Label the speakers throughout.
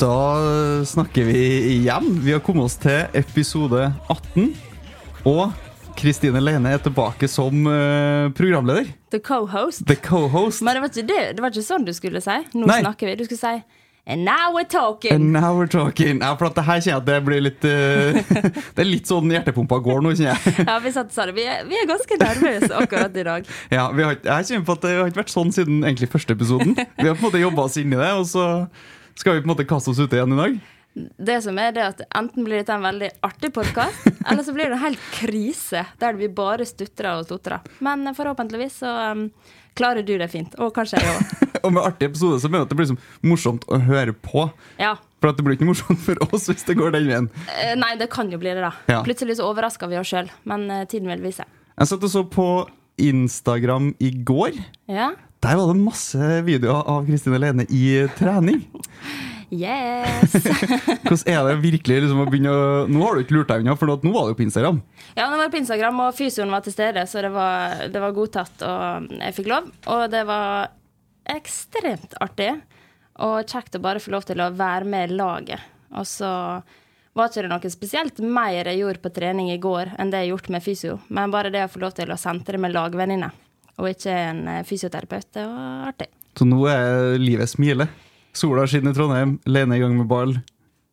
Speaker 1: Da snakker vi igjen. Vi har kommet oss til episode 18. Og Kristine Leine er tilbake som uh, programleder.
Speaker 2: The co-host.
Speaker 1: The co-host.
Speaker 2: Men det var, ikke det, det var ikke sånn du skulle si. Nå
Speaker 1: Nei.
Speaker 2: snakker vi. Du skulle si And now we're talking.
Speaker 1: And now we're talking. Ja, for at det her kjenner jeg at det blir litt uh, Det er litt sånn hjertepumpa går nå, kjenner jeg.
Speaker 2: Ja, vi satt og sa det. Vi er, vi er ganske nervøse akkurat i dag.
Speaker 1: Ja, vi har, jeg kjenner på at det har ikke vært sånn siden egentlig første episoden. Vi har på en måte jobba oss inn i det, og så skal vi på en måte kaste oss ut igjen i dag.
Speaker 2: Det som er det at Enten blir dette en veldig artig podkast, eller så blir det en helt krise der vi bare stutrer og stotrer. Men forhåpentligvis så um, klarer du det fint. Og kanskje jeg òg.
Speaker 1: Og med artig episode så mener jeg at det blir liksom morsomt å høre på.
Speaker 2: Ja.
Speaker 1: For at det blir ikke morsomt for oss hvis det går den veien.
Speaker 2: Eh, Nei, det kan jo bli det, da.
Speaker 1: Ja.
Speaker 2: Plutselig så overrasker vi oss sjøl. Men eh, tiden vil vise.
Speaker 1: Jeg satt og så på Instagram i går.
Speaker 2: Ja.
Speaker 1: Der var det masse videoer av Kristine Lene i trening.
Speaker 2: Yes!
Speaker 1: Hvordan er det virkelig liksom, å begynne å Nå har du ikke lurt deg unna, for nå var du på Instagram.
Speaker 2: Ja, nå var det på Instagram, og fysioen var til stede, så det var, det var godtatt, og jeg fikk lov. Og det var ekstremt artig, og kjekt å bare få lov til å være med laget. Og så var ikke det noe spesielt mer jeg gjorde på trening i går enn det jeg har gjort med fysio, men bare det å få lov til å sentre med lagvenninne, og ikke en eh, fysioterapeut, det var artig.
Speaker 1: Så nå er livet smilet. Sola skinner i Trondheim, Lene i gang med ball.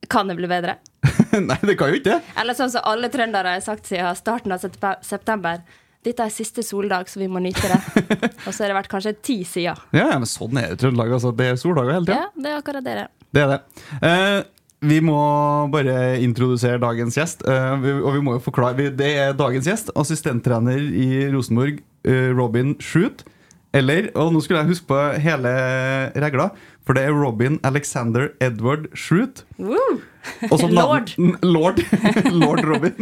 Speaker 2: Kan det bli bedre?
Speaker 1: Nei, det kan jo ikke det!
Speaker 2: Eller sånn som alle trøndere har sagt siden starten av september. Dette er siste soldag, så vi må nyte det. Og så har det vært kanskje ti sider.
Speaker 1: Ja, ja, men sånn er det i Trøndelag. Altså. Det er soldager hele tida.
Speaker 2: Ja, det er akkurat det det.
Speaker 1: Det er det. Eh, vi må bare introdusere dagens gjest. Eh, og vi må jo forklare Det er dagens gjest, assistenttrener i Rosenborg, eh, Robin Shoot. Eller, og nå skulle jeg huske på hele regla, for det er Robin Alexander Edward navn-
Speaker 2: Lord.
Speaker 1: Lord, Lord Robin.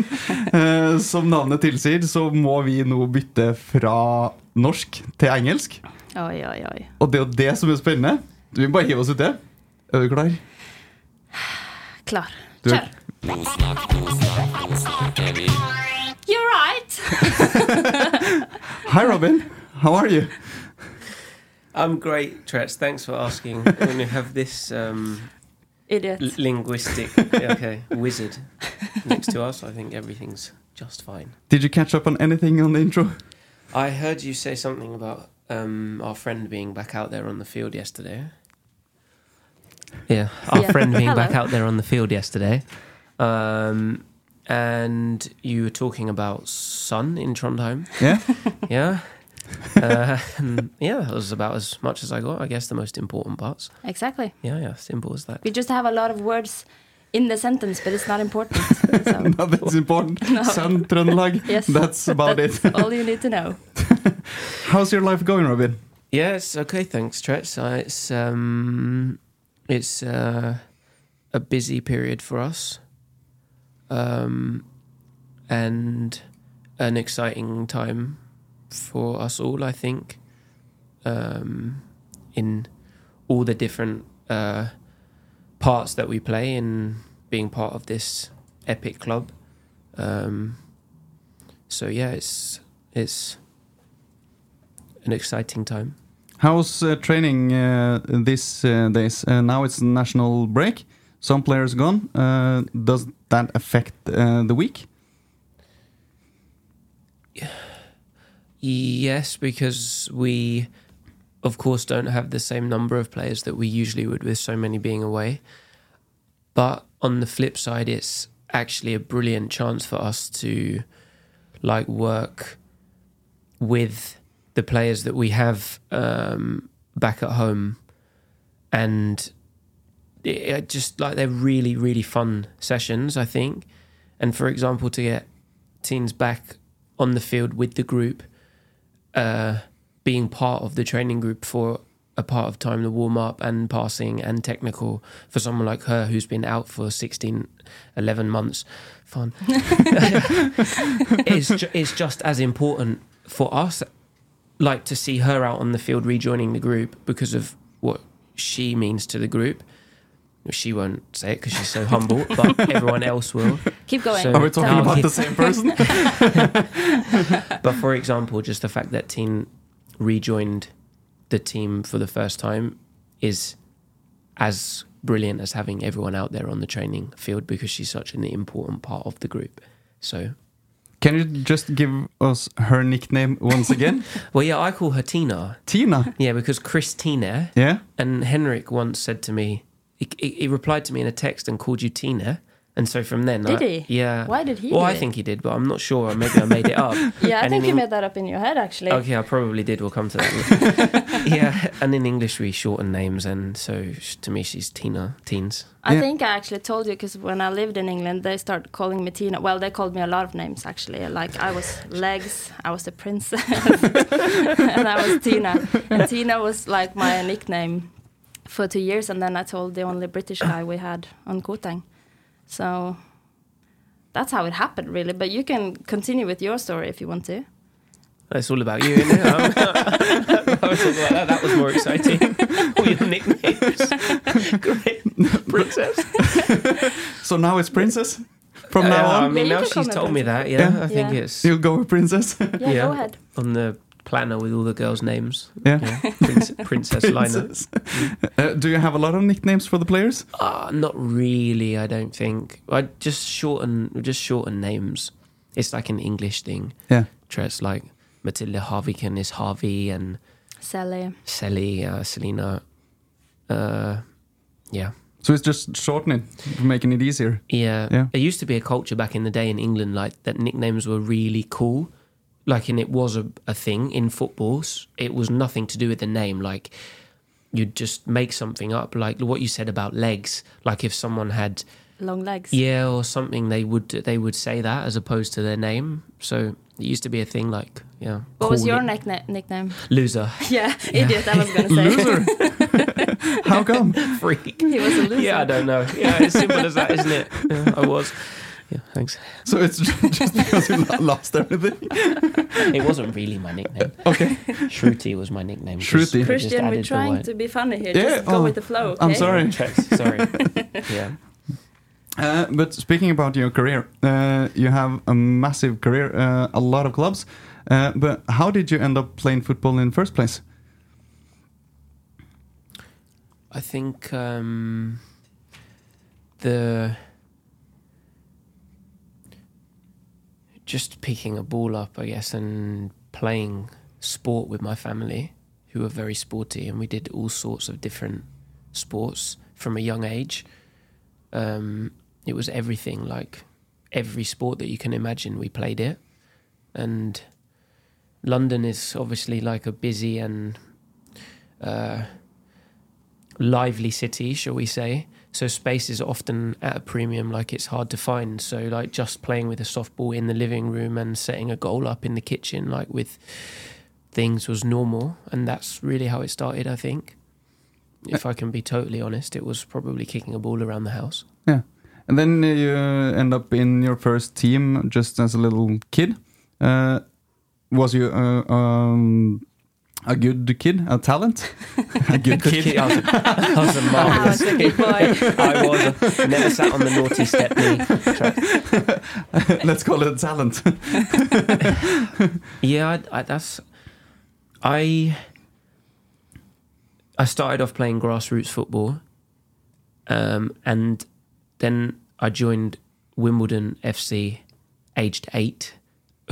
Speaker 1: Eh, som navnet tilsier, så må vi nå bytte fra norsk til engelsk.
Speaker 2: Oi, oi, oi.
Speaker 1: Og det er jo det som er spennende. Vi må bare hive oss uti. Er du klar?
Speaker 2: Klar.
Speaker 1: Du-
Speaker 2: Kjør. You're right!
Speaker 1: Hi, Robin. How are you?
Speaker 3: I'm great, Tretz. Thanks for asking. when you have this um,
Speaker 2: Idiot.
Speaker 3: l- linguistic okay, wizard next to us, I think everything's just fine.
Speaker 1: Did you catch up on anything on the intro?
Speaker 3: I heard you say something about um, our friend being back out there on the field yesterday. Yeah, our
Speaker 2: Yeah.
Speaker 3: friend being back out there on the field yesterday. Um, and you were talking about sun in Trondheim.
Speaker 1: Yeah?
Speaker 3: Yeah. Uh, yeah, that was about as much as I got. I guess the most important parts.
Speaker 2: Exactly.
Speaker 3: Yeah, yeah, simple as that.
Speaker 2: We just have a lot of words in the sentence, but it's not important. So,
Speaker 1: no, that's important. Sun, Trøndelag.
Speaker 2: Yes.
Speaker 1: That's about it.
Speaker 2: all you need to know.
Speaker 1: How's your life going, Robin?
Speaker 3: Yeah, it's okay. Thanks, Tretz. Uh, it's um, it's uh, a busy period for us, um, and an exciting time for us all. I think um, in all the different uh, parts that we play in being part of this epic club. Um, so yeah, it's it's an exciting time.
Speaker 1: How's uh, training uh, these uh, days? Uh, now it's national break. Some players gone. Uh, does that affect the week?
Speaker 3: Yes, because we, of course, don't have the same number of players that we usually would with so many being away. But on the flip side, it's actually a brilliant chance for us to like work with the players that we have um, back at home and it, just like they're really really fun sessions i think and for example to get teens back on the field with the group uh, being part of the training group for a part of time, the warm up and passing and technical for someone like her who's been out for 16, 11 months. Fun. it's, ju- it's just as important for us, like to see her out on the field rejoining the group because of what she means to the group. She won't say it because she's so humble, but everyone else will.
Speaker 2: Keep going.
Speaker 3: So-
Speaker 1: Are we talking about the same person?
Speaker 3: But for example, just the fact that Teen rejoined the team for the first time is as brilliant as having everyone out there on the training field because she's such an important part of the group. So,
Speaker 1: Can you just give us her nickname once again?
Speaker 3: well, yeah, I call her Tina.
Speaker 1: Tina.
Speaker 3: Yeah, because Christina
Speaker 1: Yeah.
Speaker 3: and Henrik once said to me, he, he, he replied to me in a text and called you Tina. And so from then,
Speaker 2: Did
Speaker 3: I,
Speaker 2: he?
Speaker 3: Yeah.
Speaker 2: Why did he
Speaker 3: Well,
Speaker 2: do
Speaker 3: I
Speaker 2: it?
Speaker 3: think he did, but I'm not sure. Maybe I made it up.
Speaker 2: yeah, I
Speaker 3: And
Speaker 2: think
Speaker 3: in
Speaker 2: you
Speaker 3: Eng-
Speaker 2: made that up in your head, actually.
Speaker 3: Okay, I probably did. We'll come to that. yeah, and in English we shorten names, and so sh- to me she's Tina. Teens.
Speaker 2: I
Speaker 1: Yeah.
Speaker 2: think I actually told you because when I lived in England, they started calling me Tina. Well, they called me a lot of names actually. Like I was Legs, I was the princess, and I was Tina. And Tina was like my nickname for two years, and then I told the only British guy we had on Koteng. So that's how it happened, really. But you can continue with your story if you want to.
Speaker 3: It's all about you, isn't it? I was talking about that. That was more exciting. All your nicknames. Great. Princess.
Speaker 1: So now it's Princess from
Speaker 3: Uh,
Speaker 1: now
Speaker 3: I
Speaker 1: on.
Speaker 3: mean,
Speaker 2: Yeah,
Speaker 3: now
Speaker 2: you can
Speaker 3: she's told me that. Yeah,
Speaker 1: Yeah.
Speaker 3: I think
Speaker 2: Yeah.
Speaker 3: it's
Speaker 1: You'll go with Princess.
Speaker 2: Yeah,
Speaker 3: Yeah.
Speaker 2: go ahead.
Speaker 3: on the planner with all the girls' names.
Speaker 1: Yeah.
Speaker 3: Yeah, Prince, Princess Lina.
Speaker 1: Princess. Uh, do you have a lot of nicknames for the players?
Speaker 3: Uh, not really. I don't think. I just shorten, just shorten names. It's like an English thing.
Speaker 1: Yeah.
Speaker 3: It's like Matilda Harviken is Harvey and
Speaker 2: Sally.
Speaker 3: Sally, uh, Selena. Uh, yeah.
Speaker 1: So it's just shortening, making it easier.
Speaker 3: Yeah.
Speaker 1: Yeah.
Speaker 3: There used to be a culture back in the day in England like that nicknames were really cool. Like, and it was a, a thing in footballs It was nothing to do with the name. Like, you'd just make something up. Like what you said about legs. Like, if someone had,
Speaker 2: Long legs.
Speaker 3: yeah, or something, they would they would say that as opposed to their name. So it used to be a thing. Like, yeah.
Speaker 2: What was your
Speaker 3: nick-
Speaker 2: nickname?
Speaker 3: Loser.
Speaker 2: Yeah, idiot. I was going to say.
Speaker 1: Loser. How come?
Speaker 3: Freak.
Speaker 2: He was a loser.
Speaker 3: Yeah, I don't know. Yeah, it's simple as that, isn't it? Yeah, I was. Yeah, thanks.
Speaker 1: So it's just because you lo- lost everything.
Speaker 3: It wasn't really my nickname.
Speaker 1: Okay.
Speaker 3: Shruti was my nickname. just-
Speaker 1: Shruti.
Speaker 3: just
Speaker 2: Christian, we're trying to be funny here.
Speaker 1: Yeah,
Speaker 2: Just go
Speaker 1: oh,
Speaker 2: with the flow.
Speaker 1: I'm
Speaker 2: okay?
Speaker 1: sorry.
Speaker 3: Checks, sorry. yeah.
Speaker 1: Uh, but speaking about your career, uh, you have a massive career, uh, a lot of clubs. Uh, but how did you end up playing football in the first place?
Speaker 3: I think um, the just picking a ball up, I guess, and playing sport with my family, who were very sporty, and we did all sorts of different sports from a young age. Um, it was everything, like every sport that you can imagine, we played it, and London is obviously like a busy and uh, lively city, shall we say. So space is often at a premium, like it's hard to find. So like just playing with a softball in the living room and setting a goal up in the kitchen, like with things was normal, and that's really how it started, I think. If I can be totally honest, it was probably kicking a ball around the house.
Speaker 1: Yeah. And then uh, you end up in your first team just as a little kid. Uh, was you uh, um, a good kid, a talent? a good kid?
Speaker 3: I was a, I was a
Speaker 2: I
Speaker 3: marvelous
Speaker 2: was a good boy.
Speaker 3: I was a, never sat on the naughty stepney.
Speaker 1: Let's call it a talent.
Speaker 3: Yeah, I, I, that's I. I started off playing grassroots football, um, and then I joined Wimbledon FC, aged eight,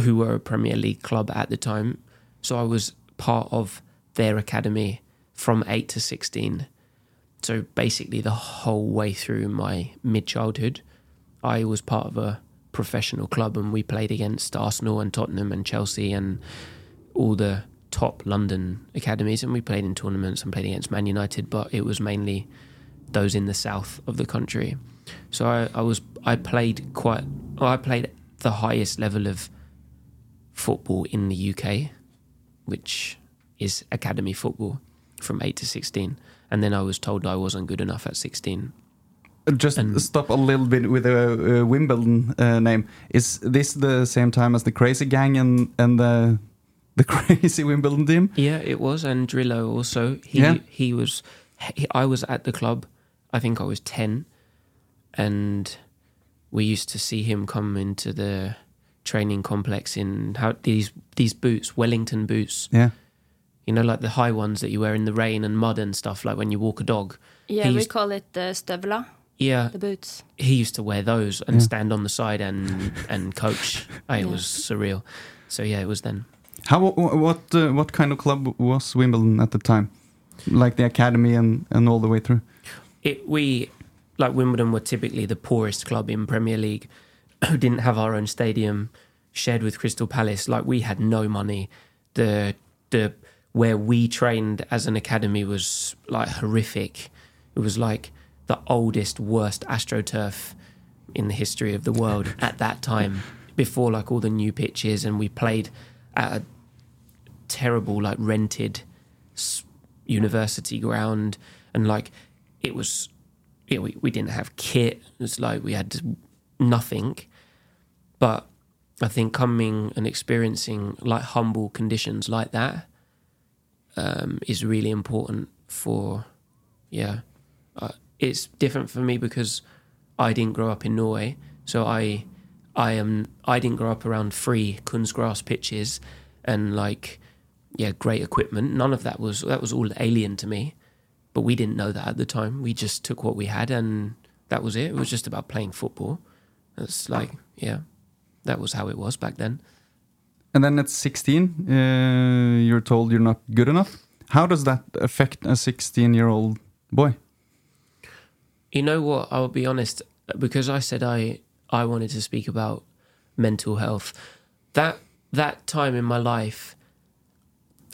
Speaker 3: who were a Premier League club at the time. So I was part of their academy from eight to sixteen. So basically, the whole way through my mid childhood, I was part of a professional club, and we played against Arsenal and Tottenham and Chelsea and all the top London academies, and we played in tournaments and played against Man United, but it was mainly those in the south of the country. So I, I was I played quite I played the highest level of football in the UK, which is academy football from eight to sixteen. And then I was told I wasn't good enough at sixteen.
Speaker 1: Just
Speaker 3: And-
Speaker 1: stop a little bit with the uh, Wimbledon uh, name. Is this the same time as the Crazy Gang and and the the Crazy Wimbledon team?
Speaker 3: Yeah, it was, and Drillo also. He
Speaker 1: Yeah.
Speaker 3: he was. He, I was at the club. I think I was ten, and we used to see him come into the training complex in how these these boots, Wellington boots.
Speaker 1: Yeah.
Speaker 3: You know, like the high ones that you wear in the rain and mud and stuff, like when you walk a dog.
Speaker 2: Yeah,
Speaker 3: He
Speaker 2: we call it the støvler,
Speaker 3: Yeah,
Speaker 2: the boots.
Speaker 3: he used to wear those and
Speaker 1: Yeah.
Speaker 3: stand on the side and and coach. Oh, it
Speaker 2: Yeah.
Speaker 3: was surreal. So yeah, it was then.
Speaker 1: How what uh, what kind of club was Wimbledon at the time? Like the academy and and all the way through.
Speaker 3: it we like Wimbledon were typically the poorest club in Premier League who didn't have our own stadium shared with Crystal Palace like we had no money. The the where we trained as an academy was like horrific. It was like the oldest worst astroturf in the history of the world at that time before like all the new pitches and we played at a terrible like rented university ground. And like it was you know, we, we didn't have kit. It was like we had nothing but i think coming and experiencing like humble conditions like that um, is really important for yeah uh, it's different for me because i didn't grow up in norway so i i am i didn't grow up around free kunstgras pitches and like yeah great equipment none of that was that was all alien to me but we didn't know that at the time. We just took what we had and that was it. It was just about playing football. It's like, yeah, that was how it was back then.
Speaker 1: And then at 16, uh, you're told you're not good enough. How does that affect a 16 year old boy?
Speaker 3: You know what? I'll be honest, because I said I I wanted to speak about mental health. That that time in my life,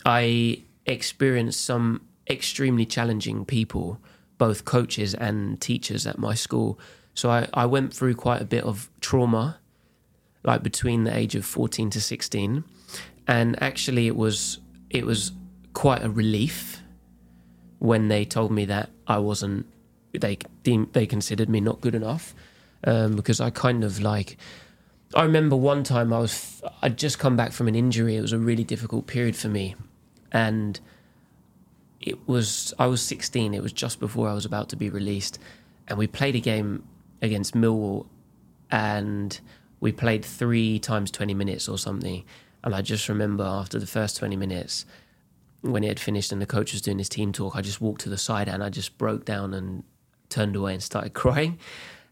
Speaker 3: I experienced some extremely challenging people, both coaches and teachers at my school. So I, I went through quite a bit of trauma, like between the age of fourteen to sixteen, and actually it was it was quite a relief when they told me that I wasn't they deemed they considered me not good enough um, because I kind of like I remember one time I was I'd just come back from an injury. It was a really difficult period for me. And it was I was 16 it was just before I was about to be released. And we played a game against Millwall. And we played 3 times 20 minutes or something and I just remember after the first 20 minutes when it had finished and the coach was doing his team talk, I just walked to the side and I just broke down and turned away and started crying.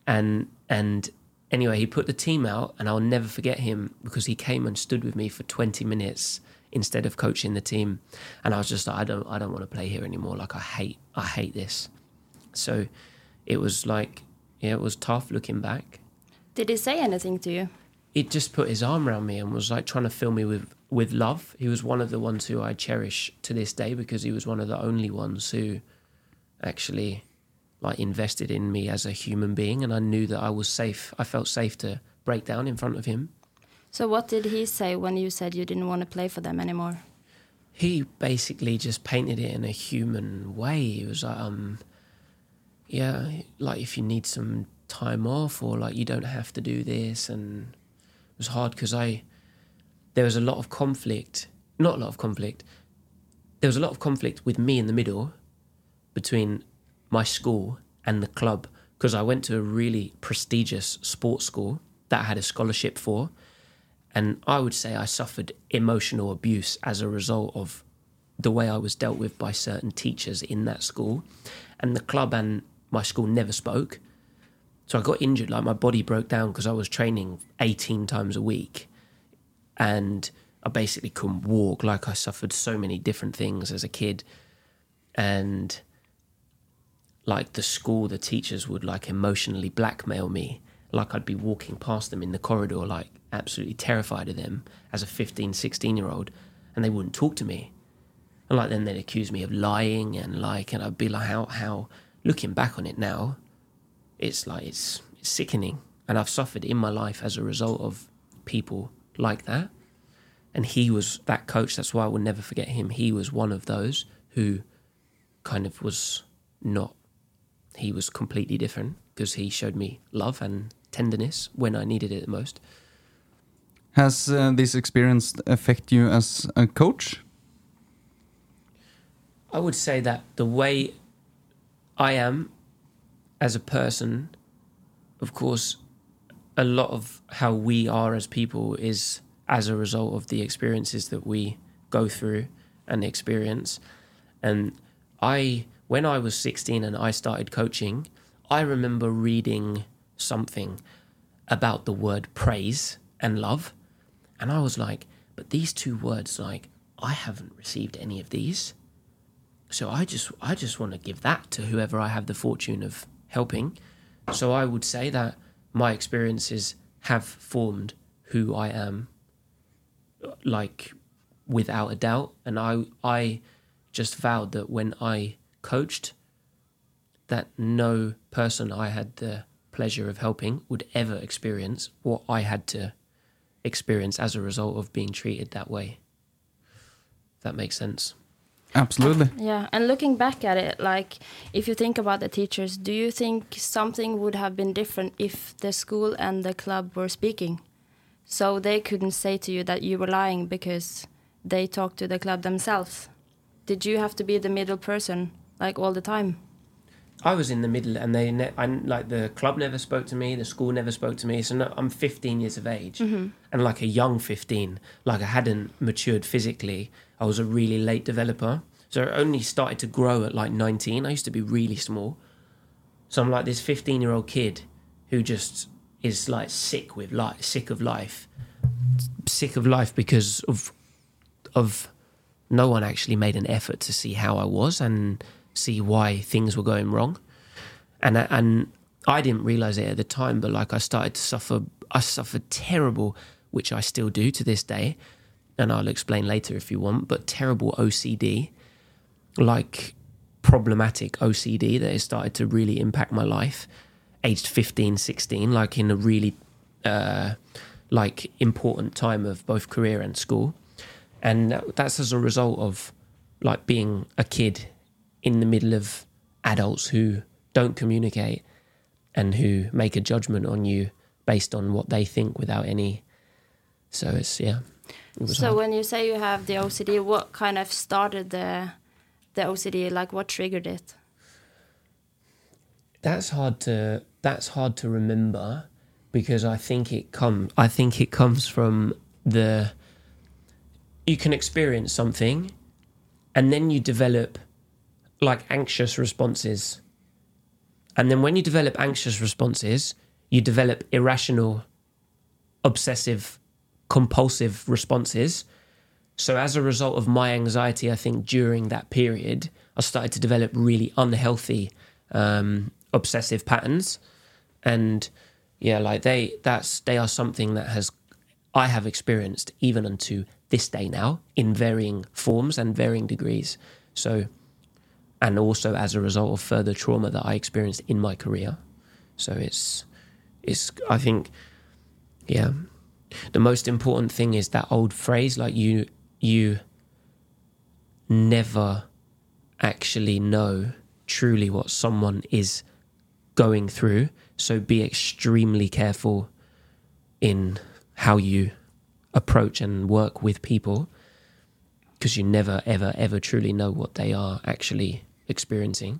Speaker 3: And and anyway, he put the team out, and I'll never forget him because he came and stood with me for 20 minutes instead of coaching the team. And I was just like, I don't I don't want to play here anymore. Like I hate I hate this. So it was like yeah, it was tough looking back.
Speaker 2: Did he say anything to you?
Speaker 3: He just put his arm around me and was like trying to fill me with with love. He was one of the ones who I cherish to this day because he was one of the only ones who actually like invested in me as a human being and I knew that I was safe. I felt safe to break down in front of him.
Speaker 2: So what did he say when you said you didn't want to play for them anymore?
Speaker 3: he basically just painted it in a human way. He was like, um, yeah, like if you need some time off or like you don't have to do this, and it was hard because I there was a lot of conflict, not a lot of conflict. There was a lot of conflict with me in the middle between my school and the club because I went to a really prestigious sports school that I had a scholarship for. And I would say I suffered emotional abuse as a result of the way I was dealt with by certain teachers in that school. And the club and my school never spoke. So I got injured, like my body broke down because I was training 18 times a week. And I basically couldn't walk. Like I suffered so many different things as a kid. And like the school, the teachers would like emotionally blackmail me. Like I'd be walking past them in the corridor, like absolutely terrified of them as a 15, 16 year old, and they wouldn't talk to me. And like then they'd accuse me of lying and like, and I'd be like, how, how, looking back on it now, it's like, it's, it's sickening. And I've suffered in my life as a result of people like that. And he was that coach. That's why I will never forget him. He was one of those who kind of was not he was completely different because he showed me love and tenderness when I needed it the most.
Speaker 1: Has uh, this experience affect you as a coach?
Speaker 3: I would say that the way I am as a person, of course, a lot of how we are as people is as a result of the experiences that we go through and experience. And I, when I was 16 and I started coaching, I remember reading something about the word praise and love. And I was like, but these two words, like, I haven't received any of these. So I just I just want to give that to whoever I have the fortune of helping. So I would say that my experiences have formed who I am like without a doubt and I I just vowed that when I coached that no person I had the pleasure of helping would ever experience what I had to experience as a result of being treated that way. That makes sense.
Speaker 1: Absolutely.
Speaker 2: Yeah, and looking back at it, like if you think about the teachers, do you think something would have been different if the school and the club were speaking? So they couldn't say to you that you were lying because they talked to the club themselves. Did you have to be the middle person like all the time?
Speaker 3: I was in the middle, and they ne- I, like the club never spoke to me, the school never spoke to me. So no, I'm 15 years of age, mm-hmm. and like a young 15, like I hadn't matured physically. I was a really late developer, so I only started to grow at like 19. I used to be really small, so I'm like this 15 year old kid who just is like sick with life, sick of life, sick of life because of of no one actually made an effort to see how I was and see why things were going wrong. And and I didn't realize it at the time, but like I started to suffer. I suffered terrible, which I still do to this day, and I'll explain later if you want. But terrible OCD, like problematic OCD that has started to really impact my life. Aged 15, 16, like in a really uh, like important time of both career and school and that's as a result of like being a kid in the middle of adults who don't communicate and who make a judgment on you based on what they think without any so it's yeah
Speaker 2: So
Speaker 3: hard.
Speaker 2: when you say you have the OCD, what kind of started the the OCD? Like what triggered it?
Speaker 3: that's hard to that's hard to remember because I think it come I think it comes from the you can experience something and then you develop like anxious responses and then when you develop anxious responses you develop irrational obsessive compulsive responses so as a result of my anxiety, I think during that period, I started to develop really unhealthy um, obsessive patterns, and yeah, like they that's they are something that has I have experienced even unto this day now in varying forms and varying degrees. So, and also as a result of further trauma that I experienced in my career. So it's it's I think yeah the most important thing is that old phrase like you you never actually know truly what someone is going through. So be extremely careful in how you approach and work with people because you never, ever, ever truly know what they are actually experiencing.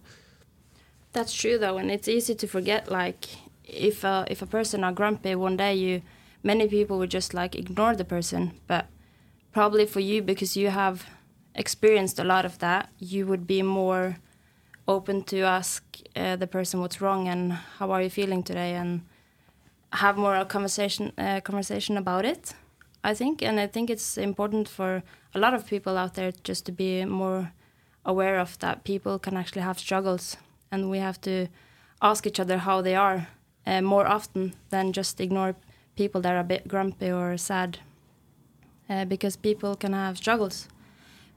Speaker 2: That's true though, and it's easy to forget. Like, if a if a person are grumpy one day, you many people would just like ignore the person. But probably for you, because you have experienced a lot of that, you would be more open to ask uh, the person what's wrong and how are you feeling today, and have more a conversation uh, conversation about it. I think, and I think it's important for a lot of people out there just to be more aware of that people can actually have struggles and we have to ask each other how they are uh, more often than just ignore people that are a bit grumpy or sad uh, because people can have struggles.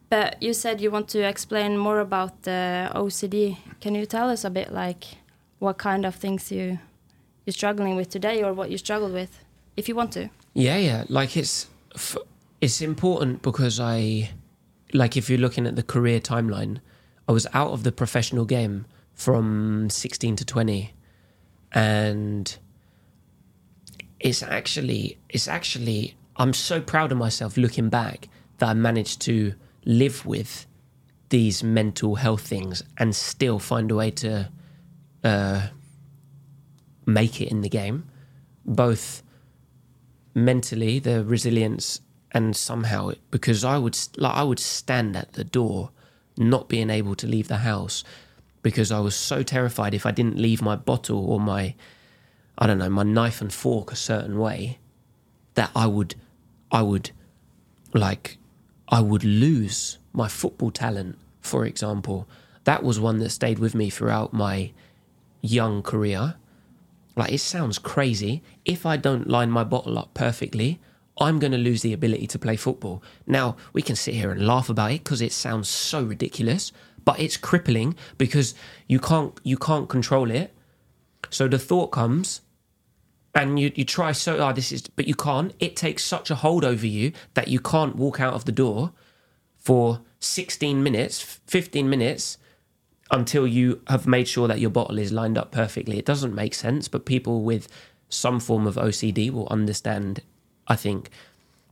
Speaker 2: But you said you want to explain more about the ocd can you tell us a bit like what kind of things you you're struggling with today or what you struggle with if you want to?
Speaker 3: Yeah, yeah. Like it's it's important because I like if you're looking at the career timeline, I was out of the professional game from 16 to 20 and it's actually it's actually I'm so proud of myself looking back that I managed to live with these mental health things and still find a way to uh, make it in the game both mentally the resilience and somehow it, because I would like I would stand at the door not being able to leave the house because I was so terrified if I didn't leave my bottle or my I don't know my knife and fork a certain way that I would I would like I would lose my football talent for example that was one that stayed with me throughout my young career like it sounds crazy. If I don't line my bottle up perfectly, I'm going to lose the ability to play football. Now, we can sit here and laugh about it because it sounds so ridiculous, but it's crippling because you can't you can't control it. So the thought comes and you, you try so hard this is but you can't. It takes such a hold over you that you can't walk out of the door for 16 minutes, 15 minutes until you have made sure that your bottle is lined up perfectly. It doesn't make sense, but people with some form of OCD will understand, I think.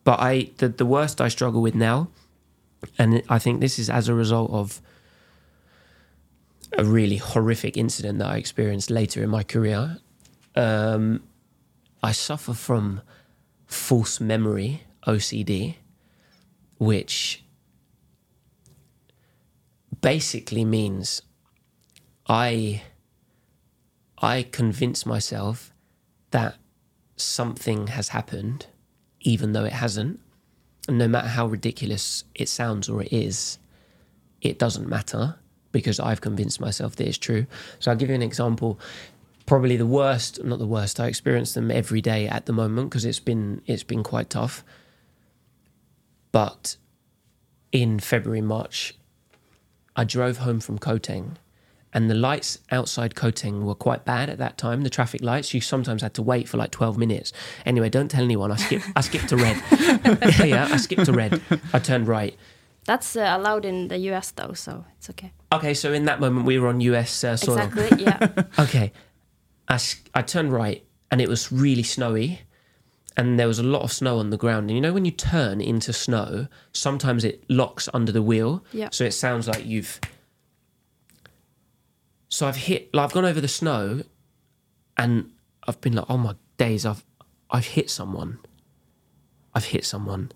Speaker 3: But I the, the worst I struggle with now, and I think this is as a result of a really horrific incident that I experienced later in my career. Um, I suffer from false memory OCD, which basically means I I convince myself that something has happened, even though it hasn't. And no matter how ridiculous it sounds or it is, it doesn't matter because I've convinced myself that it's true. So I'll give you an example. Probably the worst, not the worst. I experience them every day at the moment because it's been it's been quite tough. But in February, March, I drove home from Koteng and the lights outside Koteng were quite bad at that time. The traffic lights, you sometimes had to wait for like 12 minutes. Anyway, don't tell anyone. I skipped, I skipped to red. yeah, yeah, I skipped to red. I turned right.
Speaker 2: that's uh, allowed in the us though so it's okay
Speaker 3: Okay, so in that moment, we were on US uh, soil.
Speaker 2: exactly yeah
Speaker 3: Okay. I, I turned right and it was really snowy and there was a lot of snow on the ground. And you know, when you turn into snow, sometimes it locks under the wheel.
Speaker 2: Yeah.
Speaker 3: So it sounds like you've. So I've hit, like, I've gone over the snow and I've been like, oh my days, I've, I've hit someone. I've hit someone.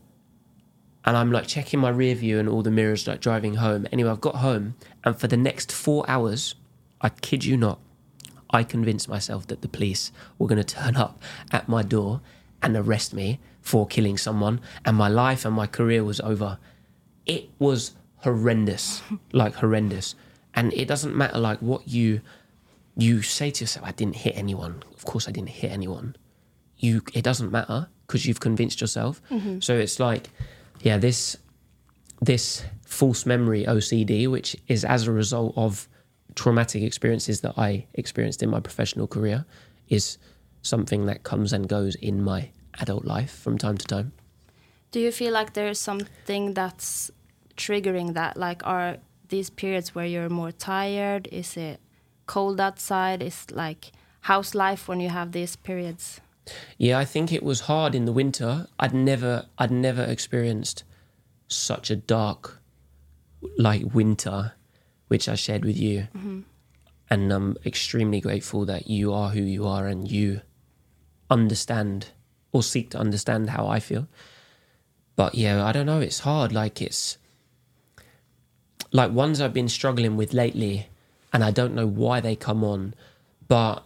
Speaker 3: And I'm like checking my rear view and all the mirrors, like driving home. Anyway, I've got home and for the next four hours, I kid you not, I convinced myself that the police were going to turn up at my door and arrest me for killing someone, and my life and my career was over. It was horrendous, like horrendous. And it doesn't matter like what you you say to yourself, I didn't hit anyone. Of course, I didn't hit anyone. You, it doesn't matter because you've convinced yourself. Mm-hmm. So it's like, yeah, this this false memory OCD, which is as a result of traumatic experiences that I experienced in my professional career, is something that comes and goes in my adult life from time to time.
Speaker 2: Do you feel like there's something that's triggering that? Like, are these periods where you're more tired? Is it cold outside? Is like how's life when you have these periods?
Speaker 3: Yeah, I think it was hard in the winter. I'd never, I'd never experienced such a dark, like winter, which I shared with you, mm-hmm. and I'm extremely grateful that you are who you are and you understand or seek to understand how I feel. But yeah, I don't know. It's hard. Like it's like ones I've been struggling with lately, and I don't know why they come on. But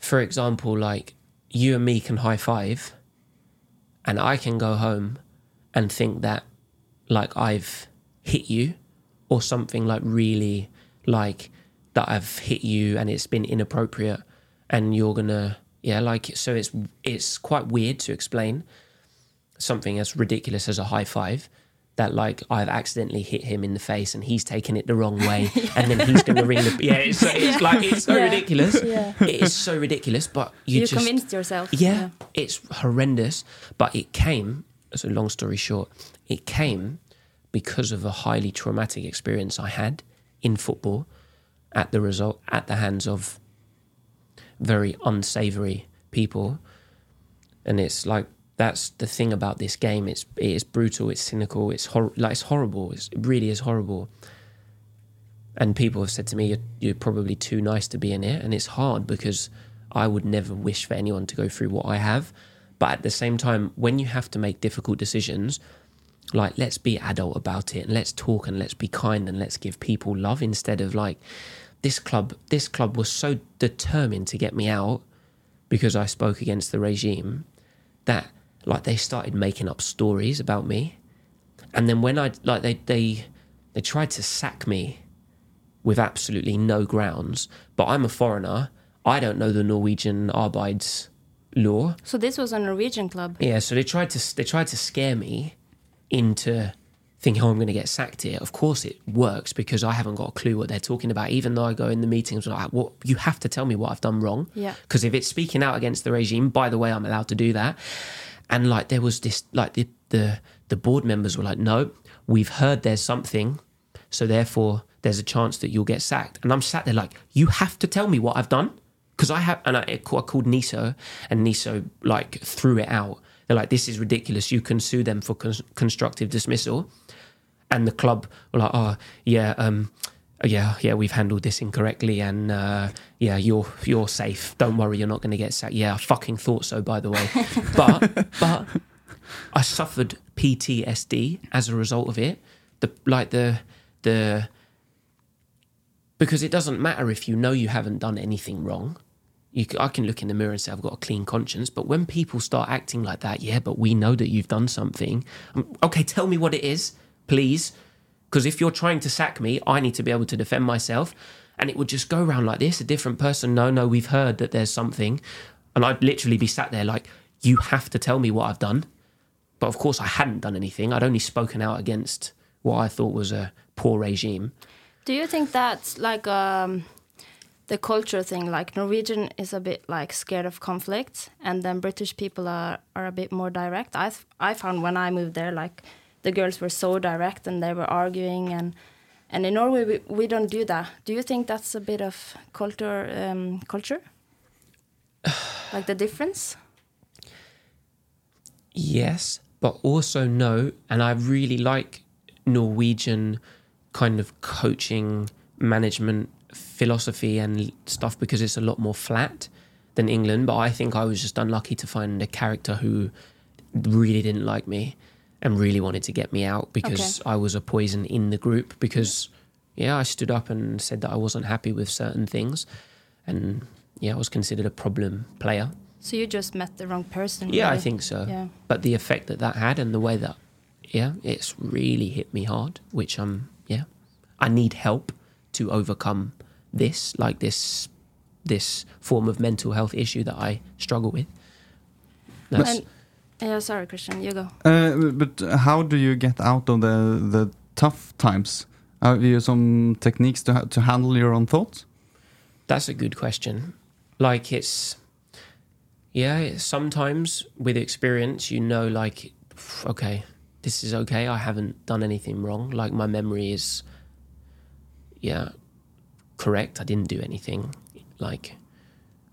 Speaker 3: for example, like you and me can high five, and I can go home and think that like I've hit you or something like really like that I've hit you and it's been inappropriate and you're gonna yeah like so it's it's quite weird to explain something as ridiculous as a high five that like I've accidentally hit him in the face and he's taken it the wrong way and then he's gonna ring the yeah it's, it's like it's so
Speaker 2: Yeah.
Speaker 3: ridiculous
Speaker 2: Yeah.
Speaker 3: it is so ridiculous but you,
Speaker 2: You,
Speaker 3: just
Speaker 2: convinced yourself.
Speaker 3: yeah, it's horrendous. But it came, so long story short, it came because of a highly traumatic experience I had in football at the result at the hands of very unsavory people. And it's like that's the thing about this game. It's it is brutal. It's cynical. It's hor- like it's horrible. It's, it really is horrible. And people have said to me, you're, "You're probably too nice to be in it," and it's hard because I would never wish for anyone to go through what I have. But at the same time, when you have to make difficult decisions, like let's be adult about it and let's talk and let's be kind and let's give people love instead of like this club. This club was so determined to get me out because I spoke against the regime that like they started making up stories about me, and then when I like they they they tried to sack me with absolutely no grounds. But I'm a foreigner. I don't know the Norwegian Arbeids law.
Speaker 2: So this was a Norwegian club.
Speaker 3: Yeah, so they tried to they tried to scare me into thinking, oh, I'm going to get sacked here. Of course, it works because I haven't got a clue what they're talking about. Even though I go in the meetings, like, well, you have to tell me what I've done wrong.
Speaker 2: Yeah.
Speaker 3: Because if it's speaking out against the regime, by the way, I'm allowed to do that. And like there was this, like the the the board members were like, no, we've heard there's something, so therefore there's a chance that you'll get sacked. And I'm sat there like, you have to tell me what I've done because I have, and I, I called NISO, and NISO like threw it out. They're like, this is ridiculous. You can sue them for con- constructive dismissal. And the club were like, oh yeah, um, yeah, yeah, we've handled this incorrectly, and uh, yeah, you're you're safe. Don't worry, you're not going to get sacked. Yeah, I fucking thought so, by the way. but but I suffered PTSD as a result of it. The like the the because it doesn't matter if you know you haven't done anything wrong. You, I can look in the mirror and say I've got a clean conscience, but when people start acting like that, yeah, but we know that you've done something. Um, okay, tell me what it is, please, because if you're trying to sack me, I need to be able to defend myself, and it would just go around like this. A different person, no, no, we've heard that there's something, and I'd literally be sat there like, you have to tell me what I've done. But of course, I hadn't done anything. I'd only spoken out against what I thought was a poor regime.
Speaker 2: Do you think that's like um, the culture thing? Like Norwegian is a bit like scared of conflict, and then British people are, are a bit more direct. I I found when I moved there, like the girls were so direct and they were arguing, and and in Norway we, we don't do that. Do you think that's a bit of culture um, culture? like the difference?
Speaker 3: Yes, but also no. And I really like Norwegian kind of coaching, management philosophy and stuff because it's a lot more flat than England. But I think I was just unlucky to find a character who really didn't like me and really wanted to get me out because I was a poison in the group. Because, yeah, I stood up and said that I wasn't happy with certain things. And, yeah, I was considered a problem player.
Speaker 2: So you just met the wrong person.
Speaker 3: Yeah, I think so.
Speaker 2: Yeah.
Speaker 3: But the effect that that had and the way that, yeah, it's really hit me hard. Which um, yeah, I need help to overcome this, like this, this form of mental health issue that I struggle with. That's,
Speaker 2: And, yeah, sorry, Christian, you go.
Speaker 1: Uh, but how do you get out of the the tough times? Have you some techniques to ha- to handle your own thoughts?
Speaker 3: That's a good question. Like it's, yeah, it's- sometimes with experience, you know, like, okay, this is okay. I haven't done anything wrong. Like my memory is, yeah, correct. I didn't do anything. Like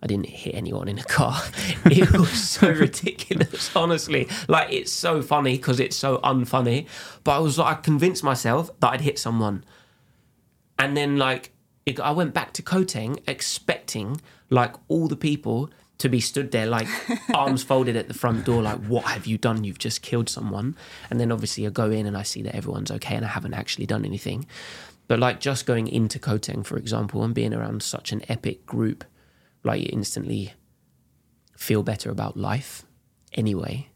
Speaker 3: I didn't hit anyone in a car. it was so ridiculous, honestly. Like it's so funny because it's so unfunny. But I was like, I convinced myself that I'd hit someone, and then like it, I went back to Koteng expecting like all the people to be stood there like arms folded at the front door like what have you done you've just killed someone and then obviously I go in and I see that everyone's okay and I haven't actually done anything but like just going into Koteng for example and being around such an epic group like you instantly feel better about life anyway.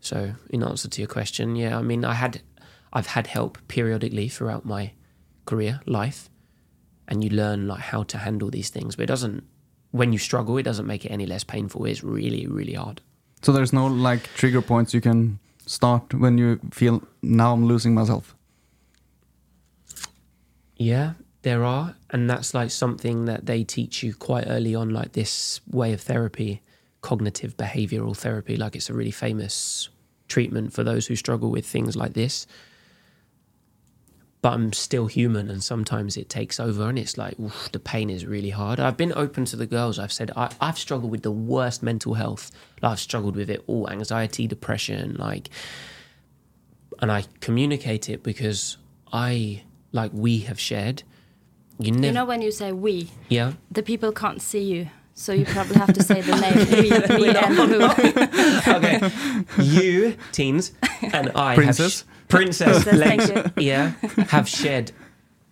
Speaker 3: So in answer to your question yeah I mean I had I've had help periodically throughout my career life and you learn like how to handle these things. But it doesn't when you struggle it doesn't make it any less painful. It's really really hard.
Speaker 1: So there's no like trigger points you can start when you feel now I'm losing myself.
Speaker 3: Yeah there are and that's like something that they teach you quite early on like this way of therapy cognitive behavioral therapy like it's a really famous treatment for those who struggle with things like this but I'm still human and sometimes it takes over and it's like oof, the pain is really hard. I've been open to the girls. I've said I, I've struggled with the worst mental health. I've struggled with it all anxiety, depression, like, and I communicate it because I, like, we have shared. You never,
Speaker 2: You know when you say we,
Speaker 3: yeah.
Speaker 2: the people can't see you, so you probably have to say the name we, me and who.
Speaker 3: okay, you teens and I,
Speaker 1: Princess?
Speaker 3: have sh- princess,
Speaker 2: Princess,
Speaker 3: legs, yeah, have shared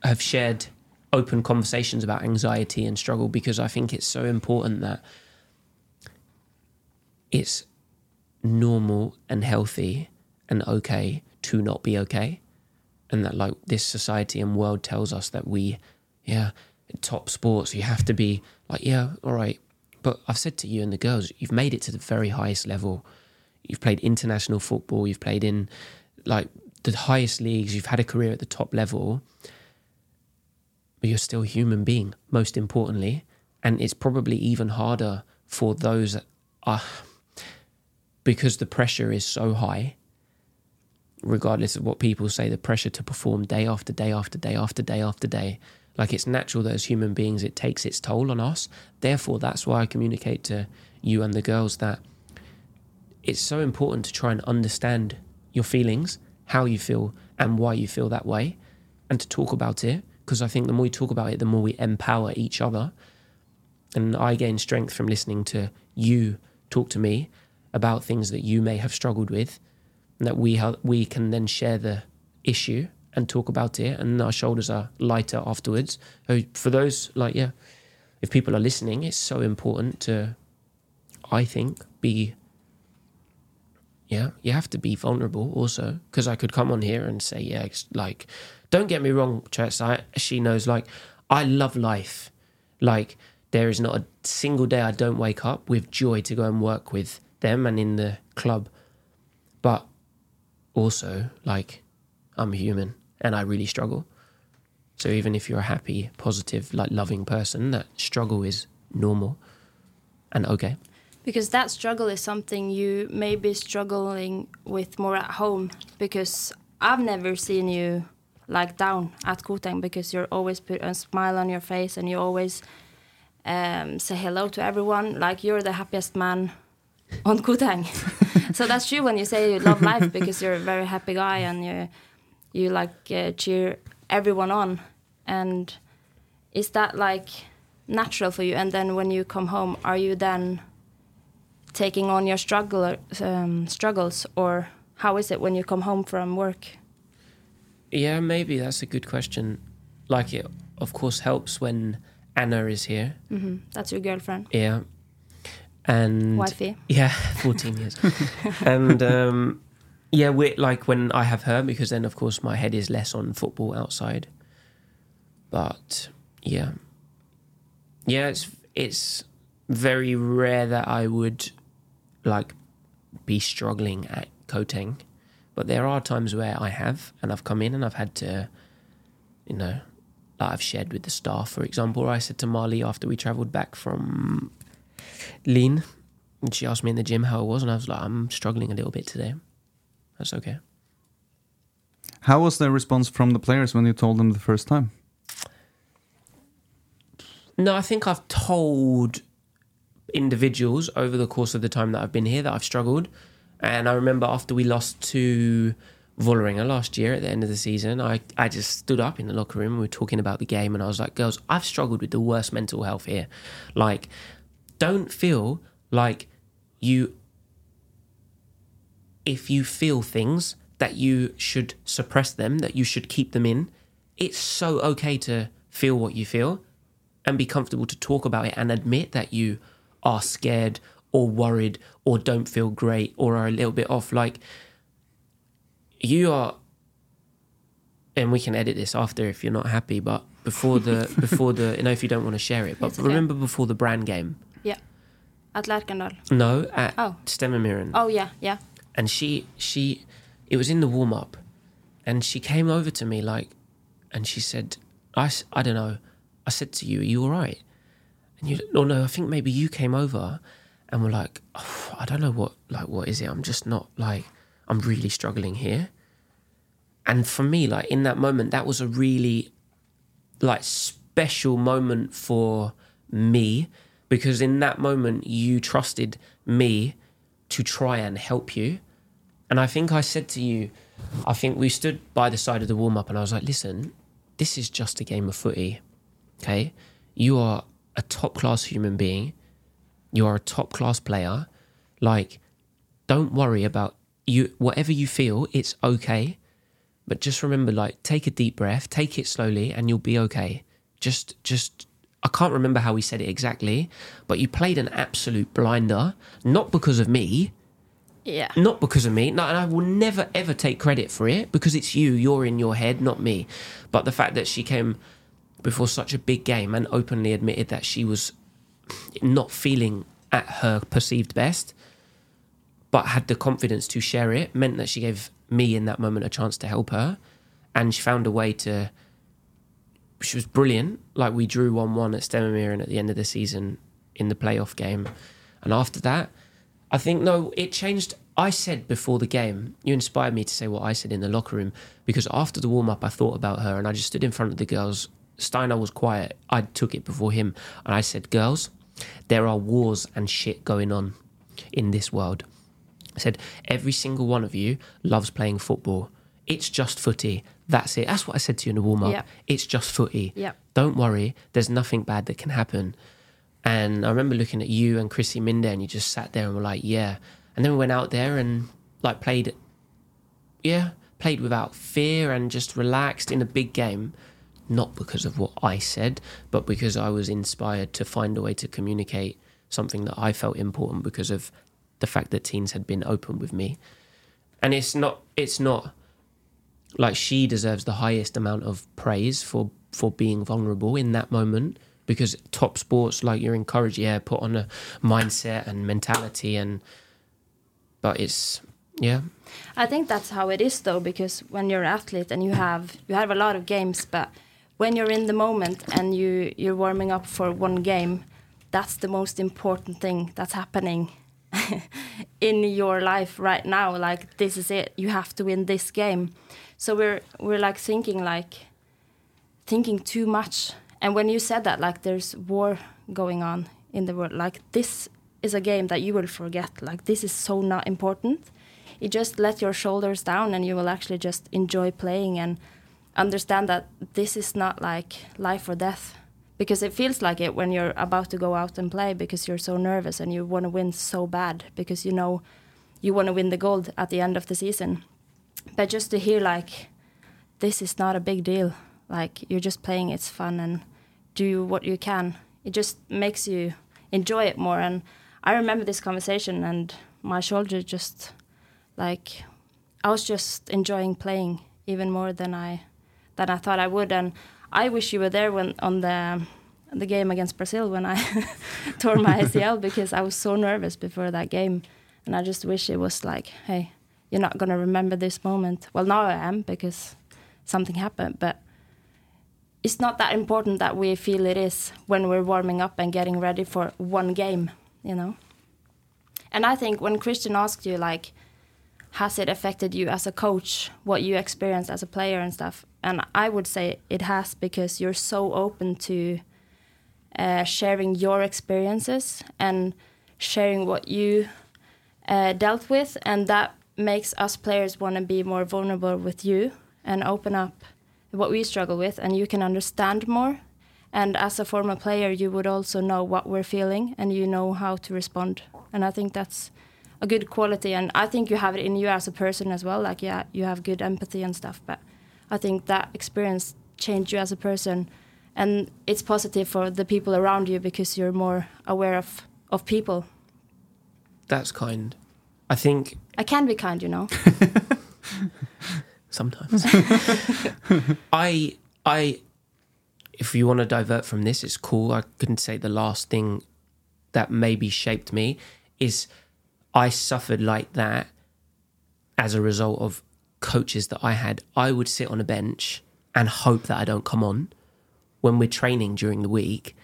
Speaker 3: have shared open conversations about anxiety and struggle because I think it's so important that it's normal and healthy and okay to not be okay, and that like this society and world tells us that we, yeah, top sports you have to be like yeah, all right. But I've said to you and the girls, you've made it to the very highest level. You've played international football. You've played in like the highest leagues. You've had a career at the top level. But you're still a human being, most importantly. And it's probably even harder for those that are because the pressure is so high, regardless of what people say, the pressure to perform day after day after day after day after day. Like it's natural that as human beings, it takes its toll on us. Therefore, that's why I communicate to you and the girls that it's so important to try and understand your feelings, how you feel, and why you feel that way, and to talk about it. Because I think the more we talk about it, the more we empower each other. And I gain strength from listening to you talk to me about things that you may have struggled with, that we ha- we can then share the issue and talk about it, and our shoulders are lighter afterwards. So for those like yeah, if people are listening, it's so important to, I think, be yeah, you have to be vulnerable also. Because I could come on here and say, yeah, like, don't get me wrong, Chess. I she knows like I love life. Like there is not a single day I don't wake up with joy to go and work with them and in the club. But also, like, I'm human and I really struggle. So even if you're a happy, positive, like loving person, that struggle is normal and okay.
Speaker 2: Because that struggle is something you may be struggling with more at home. Because I've never seen you like down at Koteng because you're always put a smile on your face and you always um, say hello to everyone. Like you're the happiest man on Koteng. so that's true when you say you love life because you're a very happy guy and you you like uh, cheer everyone on. And is that like natural for you? And then when you come home, are you then taking on your struggle um, struggles, or how is it when you come home from work?
Speaker 3: Yeah, maybe that's a good question. Like it, of course, helps when Anna is here.
Speaker 2: hmm That's your girlfriend,
Speaker 3: Yeah, and
Speaker 2: wifey.
Speaker 3: yeah, fourteen years, and um, yeah, we like when I have her because then, of course, my head is less on football outside. But yeah, yeah, it's it's very rare that I would like be struggling at Koteng, but there are times where I have, and I've come in and I've had to, you know, like I've shared with the staff, for example. I said to Marley after we travelled back from Lean, and she asked me in the gym how it was, and I was like, I'm struggling a little bit today. That's okay.
Speaker 1: How was the response from the players when you told them the first time?
Speaker 3: No, I think I've told individuals over the course of the time that I've been here that I've struggled. And I remember after we lost to Vålerenga last year at the end of the season, I, I just stood up in the locker room. We were talking about the game, and I was like, girls, I've struggled with the worst mental health here. Like, don't feel like you, if you feel things, that you should suppress them, that you should keep them in. It's so okay to feel what you feel and be comfortable to talk about it and admit that you are scared or worried or don't feel great or are a little bit off. Like you are, and we can edit this after if you're not happy. But before the before the, you know, if you don't want to share it, but
Speaker 2: okay.
Speaker 3: remember before the Brann game.
Speaker 2: Yeah. At Lerkendal.
Speaker 3: No, at
Speaker 2: Oh.
Speaker 3: Stemmemyren.
Speaker 2: Oh yeah, yeah.
Speaker 3: and she she it was in the warm up and she came over to me like and she said I, I don't know i said to you are you all right and you no oh, no i think maybe you came over and were like oh, i don't know what like what is it i'm just not like i'm really struggling here and for me like in that moment that was a really like special moment for me because in that moment you trusted me to try and help you and I think I said to you, I think we stood by the side of the warm up and I was like, listen, this is just a game of footy. Okay. You are a top class human being. You are a top class player. Like, don't worry about you, whatever you feel, it's okay. But just remember, like, take a deep breath, take it slowly, and you'll be okay. Just, just, I can't remember how he said it exactly, but you played an absolute blinder, not because of me,
Speaker 2: Yeah.
Speaker 3: not because of me. No, and I will never ever take credit for it because it's you. You're in your head, not me. But the fact that she came before such a big game and openly admitted that she was not feeling at her perceived best, but had the confidence to share it, meant that she gave me in that moment a chance to help her, and she found a way to. She was brilliant. Like we drew one-one at Stemmemyren at the end of the season in the playoff game, and after that. I think no, it changed. I said before the game, you inspired me to say what I said in the locker room because after the warm up, I thought about her and I just stood in front of the girls. Steinar was quiet. I took it before him and I said, Girls, there are wars and shit going on in this world. I said, Every single one of you loves playing football. It's just footy. That's it. That's what I said to you in the warm up.
Speaker 2: Yeah.
Speaker 3: It's just footy.
Speaker 2: Yeah.
Speaker 3: Don't worry. There's nothing bad that can happen. And I remember looking at you and Chrissy Minde, and you just sat there and were like, yeah. And then we went out there and like played, yeah, played without fear and just relaxed in a big game. Not because of what I said, but because I was inspired to find a way to communicate something that I felt important because of the fact that teens had been open with me. And it's not, it's not like she deserves the highest amount of praise for for being vulnerable in that moment because top sports like you're encouraged yeah put on a mindset and mentality and but it's yeah.
Speaker 2: I think that's how it is though, because when you're an athlete and you have you have a lot of games, but when you're in the moment and you you're warming up for one game, that's the most important thing that's happening in your life right now. Like this is it. You have to win this game. So we're we're like thinking like thinking too much. And when you said that, like there's war going on in the world, like this is a game that you will forget. Like this is so not important. You just let your shoulders down and you will actually just enjoy playing and understand that this is not like life or death. Because it feels like it when you're about to go out and play because you're so nervous and you want to win so bad because you know you want to win the gold at the end of the season. But just to hear like this is not a big deal. Like you're just playing, it's fun, and do what you can. It just makes you enjoy it more. And I remember this conversation, and my shoulder just like I was just enjoying playing even more than I than I thought I would. And I wish you were there when on the the game against Brazil when I tore my ACL because I was so nervous before that game, and I just wish it was like, hey, you're not gonna remember this moment. Well, now I am because something happened, but it's not that important that we feel it is when we're warming up and getting ready for one game, you know. And I think when Christian asked you like, has it affected you as a coach, what you experienced as a player and stuff? And I would say it has because you're so open to uh, sharing your experiences and sharing what you uh, dealt with, and that makes us players want to be more vulnerable with you and open up what we struggle with, and you can understand more. And as a former player, you would also know what we're feeling, and you know how to respond. And I think that's a good quality, and I think you have it in you as a person as well. Like, yeah, you have good empathy and stuff, but I think that experience changed you as a person, and it's positive for the people around you because you're more aware of of people.
Speaker 3: That's kind. I think
Speaker 2: I can be kind, you know.
Speaker 3: sometimes. I I if you want to divert from this, it's cool. I couldn't say the last thing that maybe shaped me is I suffered like that as a result of coaches that I had. I would sit on a bench and hope that I don't come on when we're training during the week.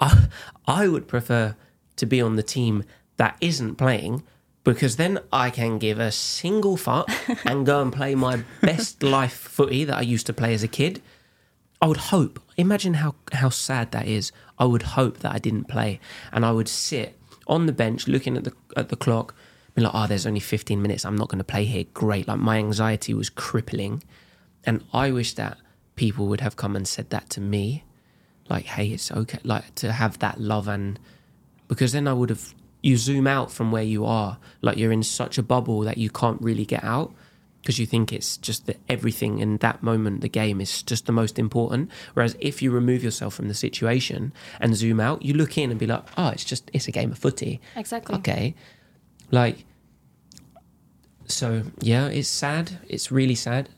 Speaker 3: I, I would prefer to be on the team that isn't playing because then I can give a single fuck and go and play my best life footy that I used to play as a kid. I would hope. Imagine how how sad that is. I would hope that I didn't play, and I would sit on the bench looking at the at the clock, be like, "Oh, there's only 15 minutes. I'm not going to play here." Great. Like my anxiety was crippling, and I wish that people would have come and said that to me, like, "Hey, it's okay." Like to have that love and because then I would have. You zoom out from where you are, like you're in such a bubble that you can't really get out because you think it's just that everything in that moment, the game is just the most important. Whereas if you remove yourself from the situation and zoom out, you look in and be like, oh, it's just, it's a game of footy.
Speaker 2: Exactly.
Speaker 3: Okay. Like, so yeah, it's sad. It's really sad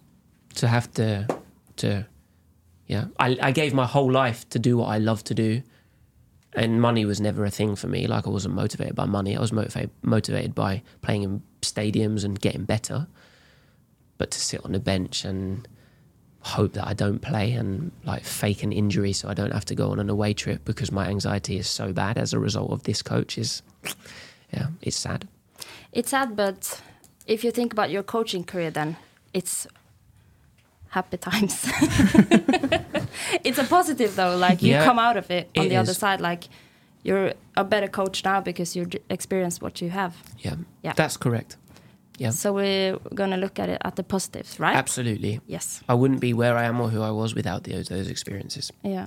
Speaker 3: to have to, to, yeah. I, I gave my whole life to do what I love to do. And money was never a thing for me. Like I wasn't motivated by money. I was motivated motivated by playing in stadiums and getting better but to sit on the bench and hope that I don't play and like fake an injury so I don't have to go on an away trip because my anxiety is so bad as a result of this coach is yeah, it's sad.
Speaker 2: It's sad, but if you think about your coaching career, then it's happy times. it's a positive though. Like you
Speaker 3: Yeah,
Speaker 2: come out of it on
Speaker 3: it
Speaker 2: the other side. Like you're a better coach now because you d- experienced what you have.
Speaker 3: Yeah.
Speaker 2: Yeah.
Speaker 3: That's correct. Yeah.
Speaker 2: So we're gonna look at it at the positives, right?
Speaker 3: Absolutely.
Speaker 2: Yes.
Speaker 3: I wouldn't be where I am or who I was without those those experiences.
Speaker 2: Yeah.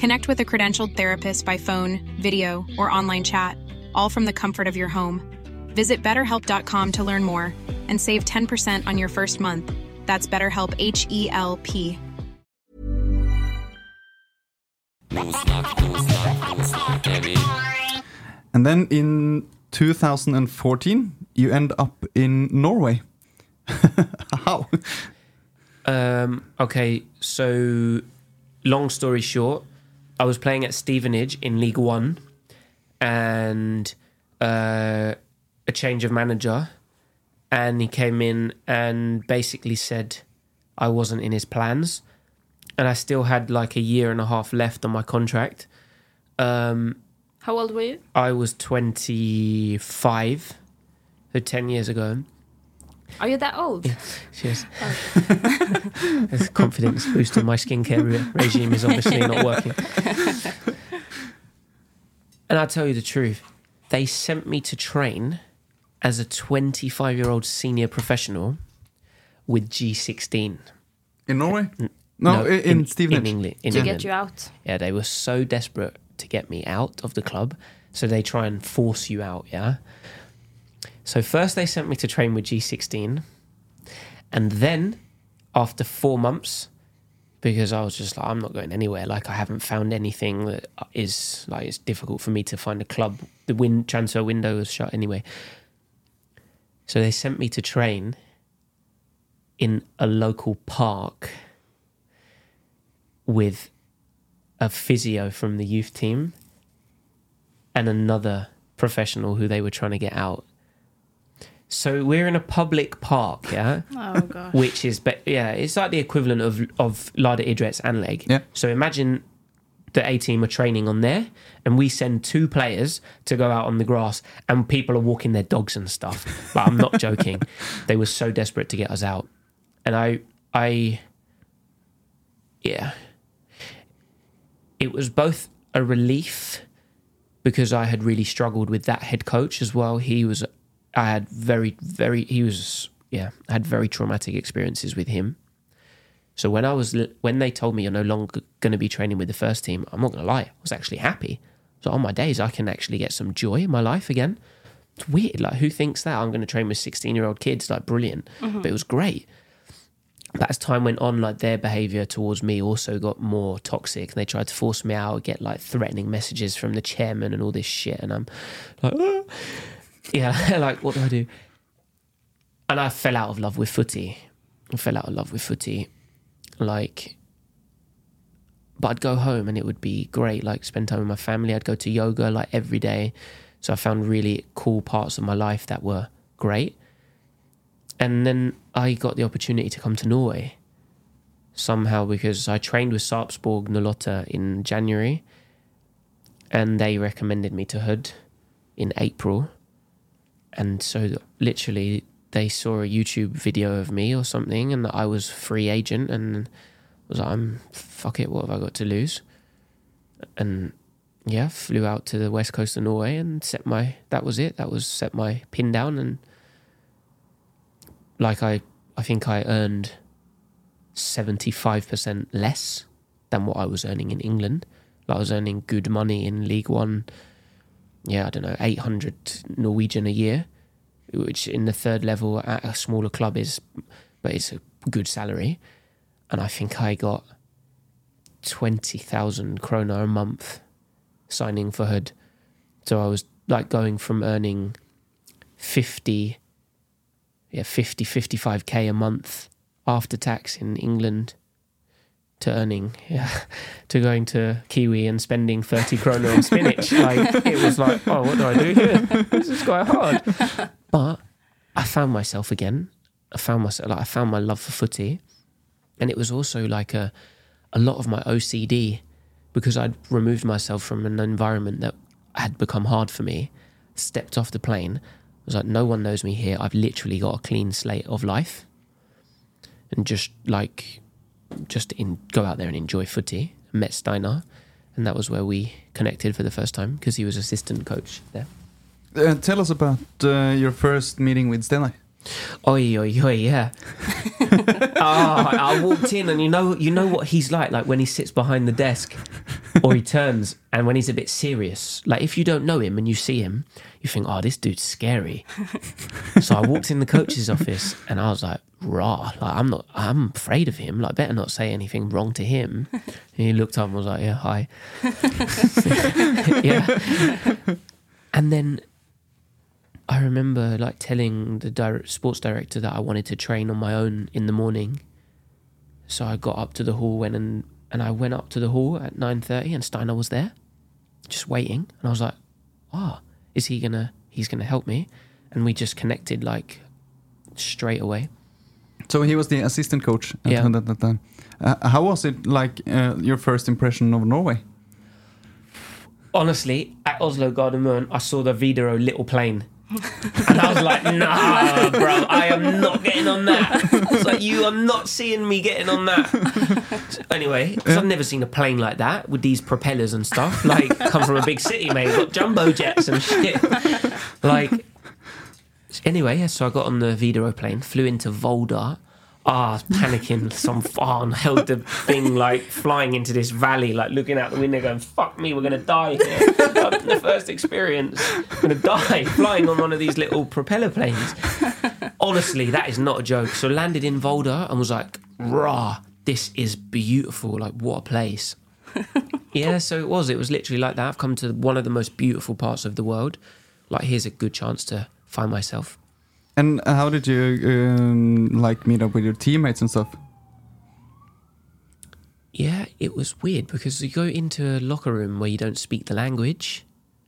Speaker 4: Connect with a credentialed therapist by phone, video, or online chat, all from the comfort of your home. Visit betterhelp.com to learn more and save 10% on your first month. That's BetterHelp H E L P.
Speaker 1: And then in 2014, you end up in Norway. How?
Speaker 3: Um, okay, so long story short, I was playing at Stevenage in League One, and uh, a change of manager, and he came in and basically said, I wasn't in his plans, and I still had like a year and a half left on my contract. Um,
Speaker 2: How old were you?
Speaker 3: I was 25, so 10 years ago.
Speaker 2: Are you that old? yes.
Speaker 3: Cheers. Oh. This confidence boost in my skincare re- regime is obviously not working. And I'll tell you the truth. They sent me to train as a 25 year old senior professional with G16.
Speaker 1: In Norway? No, i- in, Stevenage.
Speaker 3: In England. In
Speaker 2: To
Speaker 3: England.
Speaker 2: get you out.
Speaker 3: Yeah, they were so desperate to get me out of the club, so they try and force you out. Yeah. So first they sent me to train with G16, and then after four months, because I was just like, I'm not going anywhere. Like I haven't found anything that is like it's difficult for me to find a club. The win transfer window was shut anyway. So they sent me to train in a local park with a physio from the youth team and another professional who they were trying to get out. So we're in a public park, yeah,
Speaker 2: Oh gosh.
Speaker 3: which is be- yeah, it's like the equivalent of of Lade idrettsanlegg.
Speaker 1: Yeah.
Speaker 3: So imagine the A team are training on there, and we send two players to go out on the grass, and people are walking their dogs and stuff. But I'm not joking. They were so desperate to get us out, and I, I, yeah, it was both a relief because I had really struggled with that head coach as well. He was, I had very, very, he was, yeah, I had very traumatic experiences with him. So when I was when they told me you're no longer going to be training with the first team, I'm not going to lie, I was actually happy. So on my days, I can actually get some joy in my life again. It's weird. Like who thinks that I'm going to train with 16 year old kids? Like brilliant, but it was great. But as time went on, like their behavior towards me also got more toxic. They tried to force me out, get like threatening messages from the chairman and all this shit, and I'm like, "Ah." Yeah, like what do I do? And I fell out of love with footy. I fell out of love with footy like but I'd go home and it would be great like spend time with my family I'd go to yoga like every day so I found really cool parts of my life that were great and then I got the opportunity to come to Norway somehow because I trained with Sarpsborg 08 in January and they recommended me to Hødd in April and so literally they saw a YouTube video of me or something, and that I was free agent, and was like, "I'm fuck it, what have I got to lose?" And yeah, flew out to the west coast of Norway and set my. That was it. That was set my pin down, and like I, I think I earned seventy five percent less than what I was earning in England. Like I was earning good money in League One. Yeah, I don't know, eight hundred Norwegian a year which in the third level at a smaller club is, but it's a good salary. And I think I got 20,000 krona a month signing for Hødd. So I was like going from earning 50, yeah, 50, 55k a month after tax in England to earning, yeah, to going to Kiwi and spending 30 krona on spinach. Like, it was like, oh, what do I do here? This is quite hard. But I found myself again. I found myself, like, I found my love for footy. And it was also like a, a lot of my OCD because I'd removed myself from an environment that had become hard for me, stepped off the plane. I was like, no one knows me here. I've literally got a clean slate of life. And just like, just in, go out there and enjoy footy. Met Steinar. And that was where we connected for the first time because he was assistant coach there.
Speaker 1: Uh, tell us about uh, your first meeting with Steinar.
Speaker 3: Oi, oi, oi, yeah. Ah, I walked in and you know, you know what he's like, like when he sits behind the desk or he turns and when he's a bit serious. Like if you don't know him and you see him, you think, oh, this dude's scary. so I walked in the coach's office and I was like, raw. Like I'm not, I'm afraid of him. Like better not say anything wrong to him. And he looked up and was like, yeah, hi. yeah. And then I remember like telling the direct, sports director that I wanted to train on my own in the morning. So I got up to the hall, went and and I went up to the hall at nine thirty, and Steinar was there, just waiting. And I was like, "Ah, is he gonna? He's gonna help me?" And we just connected like straight away.
Speaker 1: So he was the assistant coach at,
Speaker 3: Yeah.
Speaker 1: at that time. Uh, how was it like uh, your first impression of Norway?
Speaker 3: Honestly, at Oslo Gardermoen, I saw the Widerøe little plane. And I was like, nah, bro, I am not getting on that. I was like, you are not seeing me getting on that. So anyway, because I've never seen a plane like that with these propellers and stuff. Like, come from a big city, mate. Got jumbo jets and shit. Like, anyway, yeah, so I got on the Widerøe plane, flew into Volda. Ah, panicking some fun, held the thing like flying into this valley, like looking out the window, going, "Fuck me, we're gonna die here." Like, the first experience, gonna die flying on one of these little propeller planes. Honestly, that is not a joke. So landed in Volda and was like, "Rah, this is beautiful! Like what a place." yeah, so it was. It was literally like that. I've come to one of the most beautiful parts of the world. Like here's a good chance to find myself.
Speaker 1: And how did you um, like meet up with your teammates and stuff?
Speaker 3: Yeah, it was weird because you go into a locker room where you don't speak the language,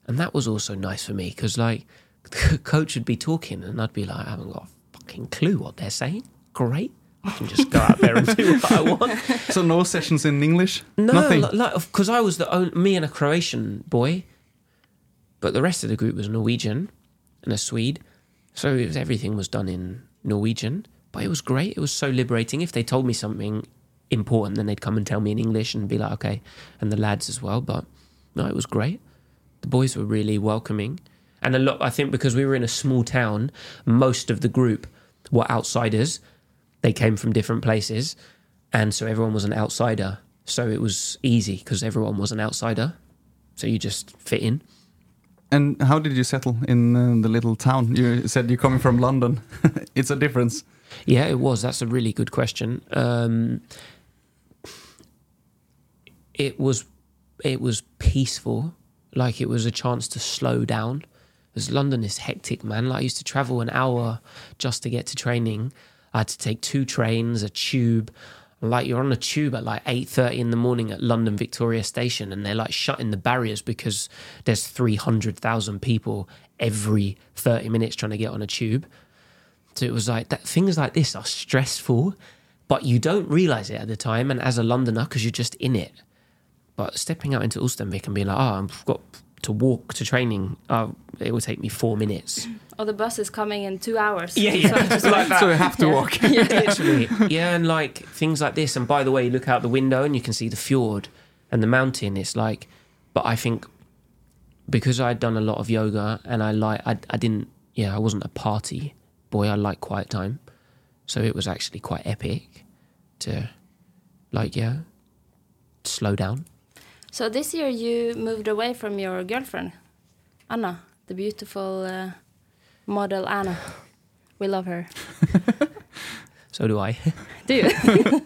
Speaker 3: and that was also nice for me because like the coach would be talking and I'd be like, I haven't got a fucking clue what they're saying. Great, I can just go out there and do what I want.
Speaker 1: So no sessions in English?
Speaker 3: No,
Speaker 1: Nothing?
Speaker 3: like because I was the only me and a Croatian boy, but the rest of the group was Norwegian and a Swede, so was, everything was done in Norwegian. But it was great. It was so liberating. If they told me something important, then they'd come and tell me in English and be like, okay, and the lads as well. But no, it was great. The boys were really welcoming, and a lot. I think because we were in a small town, most of the group were outsiders. They came from different places, and so everyone was an outsider. So it was easy because everyone was an outsider. So you just fit in.
Speaker 1: And how did you settle in uh, the little town? You said you're coming from London. it's a difference.
Speaker 3: Yeah, it was. That's a really good question. Um, it was, it was peaceful. Like it was a chance to slow down. Because London is hectic, man. Like I used to travel an hour just to get to training. I had to take two trains, a tube. Like you're on a tube at like eight thirty in the morning at London Victoria Station, and they're like shutting the barriers because there's three hundred thousand people every thirty minutes trying to get on a tube. So it was like that. Things like this are stressful, but you don't realize it at the time. And as a Londoner, because you're just in it. But stepping out into Ulsteinvik and being like, oh, I've got to walk to training. Oh, it will take me four minutes.
Speaker 2: Oh, the bus is coming in two hours.
Speaker 3: Yeah, yeah.
Speaker 2: So I'm just
Speaker 3: Like that.
Speaker 1: So you have to walk.
Speaker 3: Literally, yeah, and like things like this. And by the way, you look out the window and you can see the fjord and the mountain. It's like, but I think because I'd done a lot of yoga and I like, I, I didn't, yeah, I wasn't a party boy. I like quiet time, so it was actually quite epic to, like, yeah, slow down.
Speaker 2: So this year you moved away from your girlfriend, Anna, the beautiful uh, model Anna. We love her.
Speaker 3: So do I.
Speaker 2: Do you?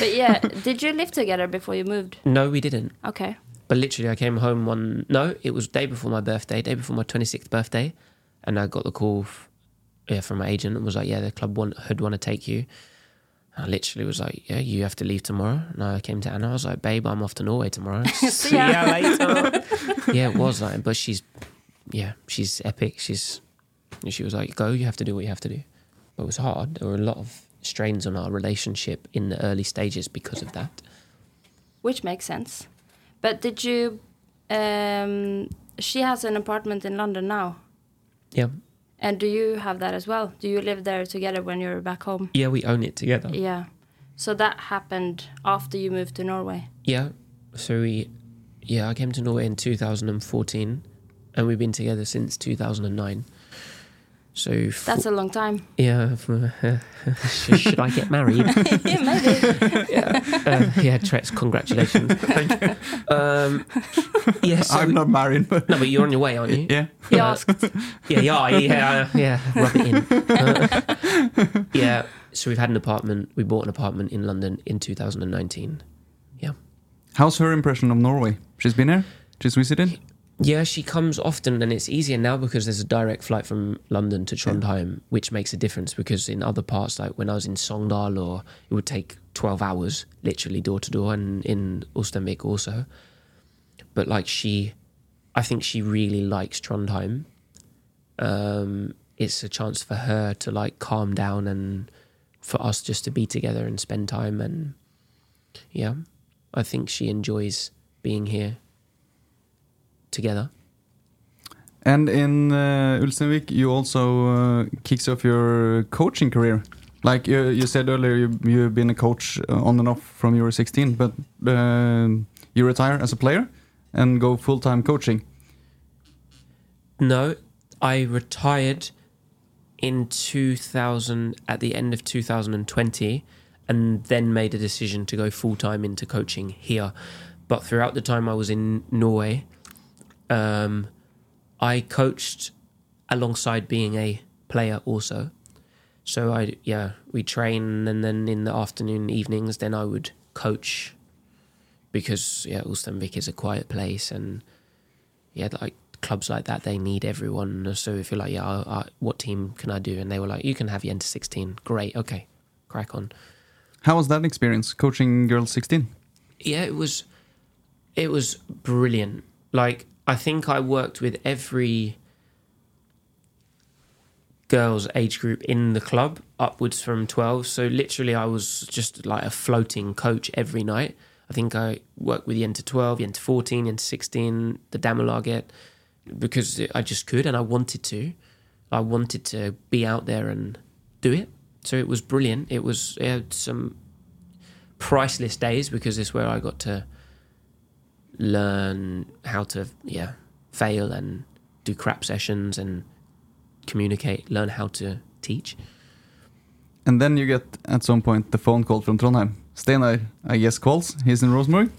Speaker 2: but yeah, did you live together before you moved?
Speaker 3: no, we didn't.
Speaker 2: Okay.
Speaker 3: But literally, I came home one. No, it was day before my birthday, day before my twenty sixth birthday, and I got the call, yeah, from my agent and was like, "Yeah, the club want, had want to take you." I literally was like, "Yeah, you have to leave tomorrow." And I came to Anna. I was like, "Babe, I'm off to Norway tomorrow. See
Speaker 2: ya.
Speaker 3: ya later." yeah, it was like, but she's, yeah, she's epic. She's, she was like, "Go, you have to do what you have to do." But it was hard. There were a lot of strains on our relationship in the early stages because of that.
Speaker 2: Which makes sense. But did you? Um, she has an apartment in London now,
Speaker 3: Yeah,
Speaker 2: and do you have that as well? Do you live there together when you're back home?
Speaker 3: yeah, we own it together.
Speaker 2: Yeah. So that happened after you moved to Norway.
Speaker 3: Yeah. So we, yeah, I came to Norway in 2014, and we've been together since 2009. So f-
Speaker 2: That's a long time.
Speaker 3: yeah. From, should, should I get married?
Speaker 2: yeah, maybe.
Speaker 3: uh, yeah, Tretz, congratulations. Thank you. Um, yeah. So
Speaker 1: I'm not married, but
Speaker 3: no, but you're on your way, aren't you?
Speaker 1: yeah.
Speaker 2: He
Speaker 3: Uh,
Speaker 2: asked.
Speaker 3: Yeah, yeah, yeah, yeah. Rub it in. Uh, yeah. So we've had an apartment. We bought an apartment in London in 2019. Yeah.
Speaker 1: How's her impression of Norway? She's been here? She's visited?
Speaker 3: Yeah, she comes often, and it's easier now because there's a direct flight from London to Trondheim, which makes a difference. Because in other parts, like when I was in Sogndal, or it would take twelve hours, literally door to door, and in Ulsteinvik also. But like she, I think she really likes Trondheim. Um, it's a chance for her to like calm down and for us just to be together and spend time. And yeah, I think she enjoys being here together.
Speaker 1: And in uh, Ulsteinvik, you also uh, kicks off your coaching career. Like you, you said earlier, you, you've been a coach uh, on and off from you were 16, but uh, you retire as a player and go full time coaching.
Speaker 3: No, I retired in 2000 at the end of 2020 and then made a decision to go full time into coaching here. But throughout the time I was in Norway, um, I coached alongside being a player also. So I yeah, we train and then in the afternoon evenings then I would coach because yeah, Ulsteinvik is a quiet place and yeah, like clubs like that they need everyone. So if you're like yeah, I, I, what team can I do? And they were like, you can have Enter 16. Great, okay, crack on.
Speaker 1: How was that experience coaching girls 16?
Speaker 3: yeah, it was it was brilliant. Like I think I worked with every girls age group in the club upwards from 12 so literally I was just like a floating coach every night. I think I worked with the enter 12 the enter 14 the enter 16 the Damalaget because I just could and I wanted to. I wanted to be out there and do it. So it was brilliant. It was it some priceless days because it's where I got to learn how to yeah fail and do crap sessions and communicate, learn how to teach.
Speaker 1: And then you get at some point the phone call from Trondheim. Steinar, I guess, calls. He's in Rosenborg.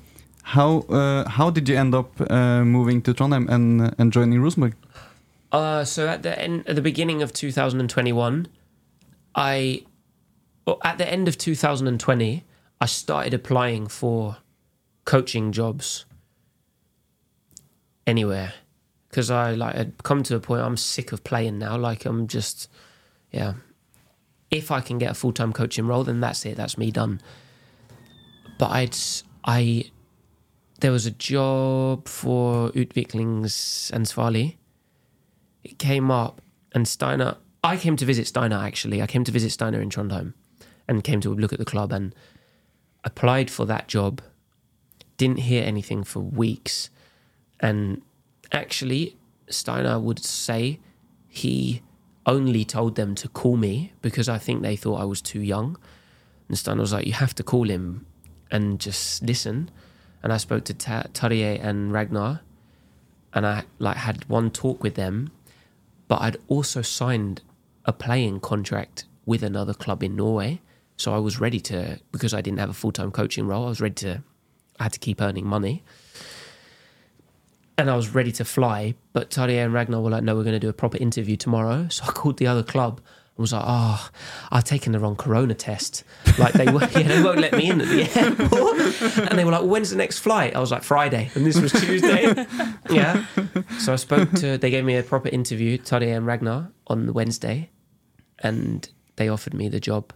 Speaker 1: How uh, how did you end up uh, moving to Trondheim and and joining Rosenborg?
Speaker 3: Uh, so at the end, at the beginning of 2021, I, well, at the end of 2020, I started applying for coaching jobs anywhere because I like had come to a point I'm sick of playing now. Like I'm just, yeah. If I can get a full time coaching role, then that's it. That's me done. But I'd I, there was a job for Utviklingsansvarlig. It came up, and Steinar. I came to visit Steinar actually. I came to visit Steinar in Trondheim, and came to look at the club and applied for that job. Didn't hear anything for weeks, and actually, Steinar would say he only told them to call me because I think they thought I was too young. And Steinar was like, "You have to call him and just listen." And I spoke to Ta- and Ragnar, and I like had one talk with them, but I'd also signed a playing contract with another club in Norway. So I was ready to because I didn't have a full time coaching role. I was ready to. I had to keep earning money and I was ready to fly. But Tarje and Ragnar were like, no, we're going to do a proper interview tomorrow. So I called the other club and was like, oh, I've taken the wrong corona test. Like they, were, yeah, they won't let me in at the airport. And they were like, well, when's the next flight? I was like, Friday. And this was Tuesday. yeah. So I spoke to, they gave me a proper interview, Tarje and Ragnar, on Wednesday. And they offered me the job.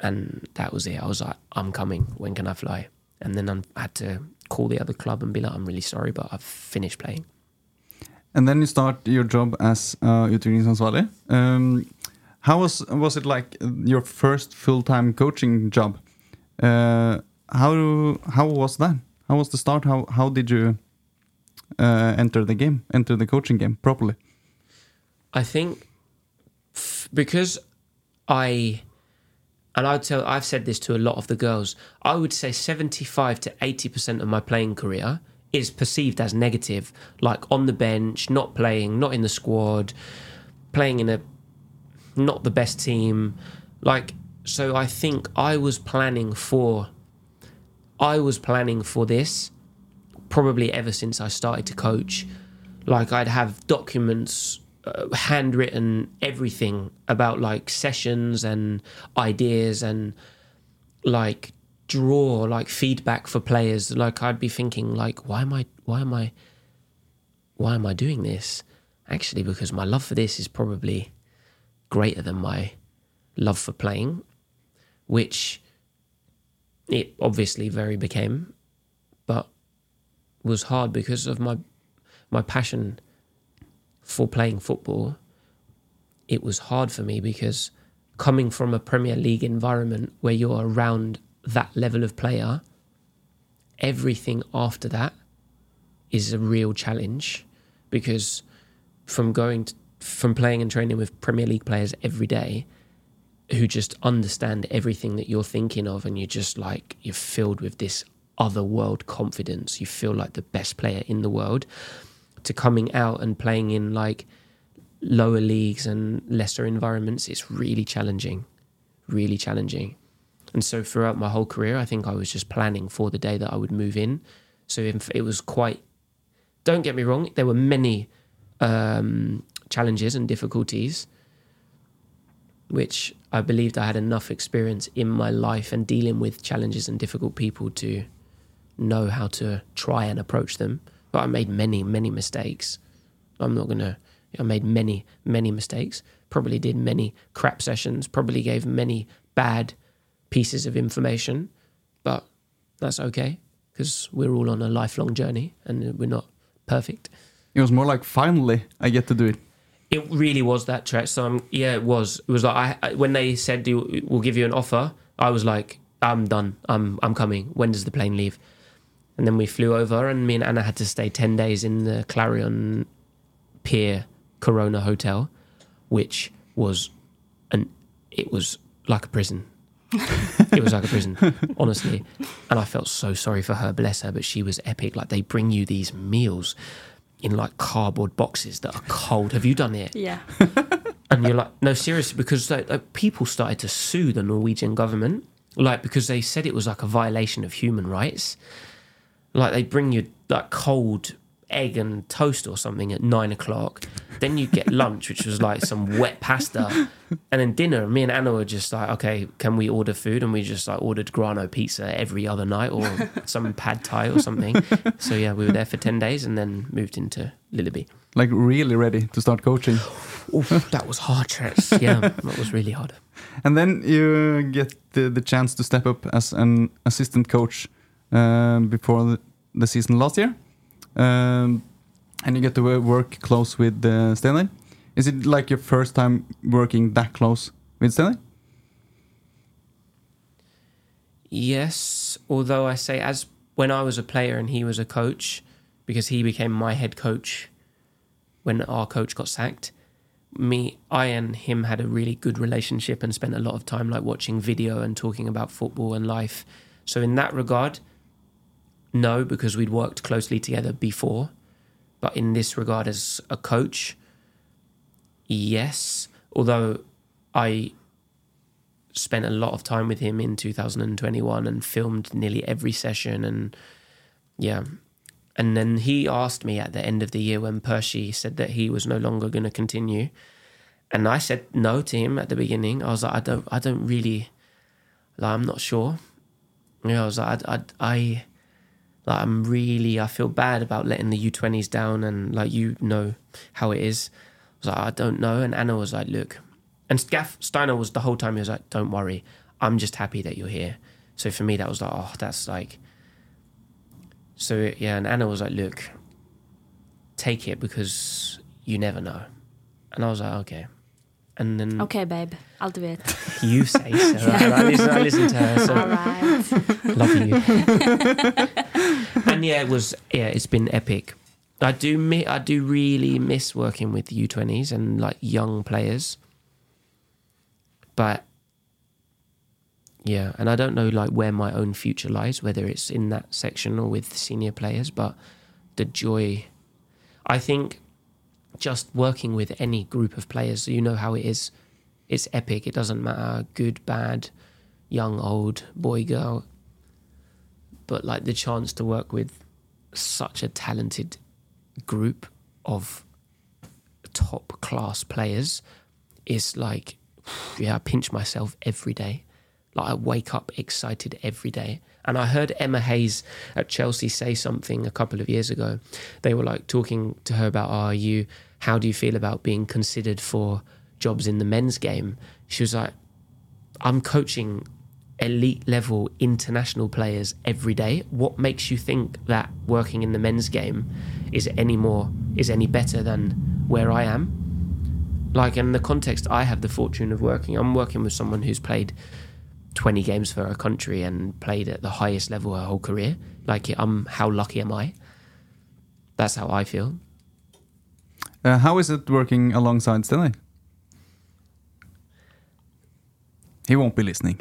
Speaker 3: And that was it. I was like, I'm coming. When can I fly? And then I had to call the other club and be like, I'm really sorry, but I've finished playing.
Speaker 1: And then you start your job as uh, utviklingsansvarlig. Um, how was was it like your first full time coaching job? Uh, how how was that? How was the start? How how did you uh, enter the game, enter the coaching game properly?
Speaker 3: I think f- because I and I'd tell I've said this to a lot of the girls. I would say 75 to 80% of my playing career is perceived as negative, like on the bench, not playing, not in the squad, playing in a not the best team. Like so I think I was planning for I was planning for this probably ever since I started to coach. Like I'd have documents uh, handwritten everything about like sessions and ideas and like draw like feedback for players. Like i'd be thinking like why am i why am i why am i doing this? Actually because my love for this is probably greater than my love for playing which it obviously very became but was hard because of my my passion for playing football, it was hard for me because coming from a Premier League environment where you're around that level of player, everything after that is a real challenge because from going to, from playing and training with Premier League players every day who just understand everything that you're thinking of and you're just like you're filled with this other world confidence. You feel like the best player in the world to coming out and playing in like lower leagues and lesser environments it's really challenging really challenging and so throughout my whole career i think i was just planning for the day that i would move in so it was quite don't get me wrong there were many um, challenges and difficulties which I believed I had enough experience in my life and dealing with challenges and difficult people to know how to try and approach them. But I made many, many mistakes. I'm not gonna. I made many, many mistakes. Probably did many crap sessions. Probably gave many bad pieces of information. But that's okay because we're all on a lifelong journey and we're not perfect.
Speaker 1: It was more like finally I get to do it.
Speaker 3: It really was that track. So um, yeah, it was. It was like I, I when they said "Do- we'll give you an offer, I was like, I'm done. I'm I'm coming. When does the plane leave? And then we flew over, and me and Anna had to stay ten days in the Clarion Pier Corona Hotel, which was an it was like a prison. it was like a prison, honestly. And I felt so sorry for her, bless her, but she was epic. Like they bring you these meals in like cardboard boxes that are cold. Have you done it?
Speaker 2: Yeah.
Speaker 3: And you're like, no, seriously, because like, like, people started to sue the Norwegian government, like because they said it was like a violation of human rights. Like they bring you like cold egg and toast or something at nine o'clock. Then you get lunch, which was like some wet pasta, and then dinner. Me and Anna were just like, okay, can we order food? And we just like ordered grano pizza every other night or some pad thai or something. So yeah, we were there for ten days and then moved into Lilleby.
Speaker 1: Like really ready to start coaching.
Speaker 3: Oof, that was hard, Tress. Yeah, that was really hard.
Speaker 1: And then you get the, the chance to step up as an assistant coach before the, the season last year. Um, and you get to work close with uh, Steinar. Is it like your first time working that close with Steinar?
Speaker 3: Yes, although I say as when I was a player and he was a coach, because he became my head coach when our coach got sacked. Me, I and him had a really good relationship and spent a lot of time like watching video and talking about football and life. So in that regard, no, because we'd worked closely together before. But in this regard, as a coach, yes. Although I spent a lot of time with him in 2021 and filmed nearly every session and yeah and then he asked me at the end of the year when Percy said that he was no longer going to continue and I said no to him at the beginning I was like I don't I don't really like I'm not sure know I was like I, I, I like I'm really I feel bad about letting the U20s down and like you know how it is I was like I don't know and Anna was like look and Gaff Steinar was the whole time he was like, "Don't worry, I'm just happy that you're here." So for me, that was like, "Oh, that's like." So yeah, and Anna was like, "Look, take it because you never know," and I was like, "Okay." And then
Speaker 2: OK, babe. I'll do it.
Speaker 3: you say so. and I, listen, I listen to her. So
Speaker 2: All right.
Speaker 3: love you. and yeah, it was yeah, it's been epic. I do mi- I do really miss working with U20s and like young players. But yeah, and I don't know like where my own future lies, whether it's in that section or with senior players, but the joy I think just working with any group of players, you know how it is. It's epic. It doesn't matter good, bad, young, old, boy, girl. But like the chance to work with such a talented group of top class players is like, yeah, I pinch myself every day. Like I wake up excited every day. And I heard Emma Hayes at Chelsea say something a couple of years ago. They were like talking to her about, oh, are you, how do you feel about being considered for jobs in the men's game? She was like, I'm coaching elite level international players every day. What makes you think that working in the men's game is any more is any better than where I am? Like in the context, I have the fortune of working. I'm working with someone who's played 20 games for her country and played at the highest level her whole career. Like, I'm how lucky am I? That's how I feel.
Speaker 1: Uh, how is it working alongside Stene? He won't be listening.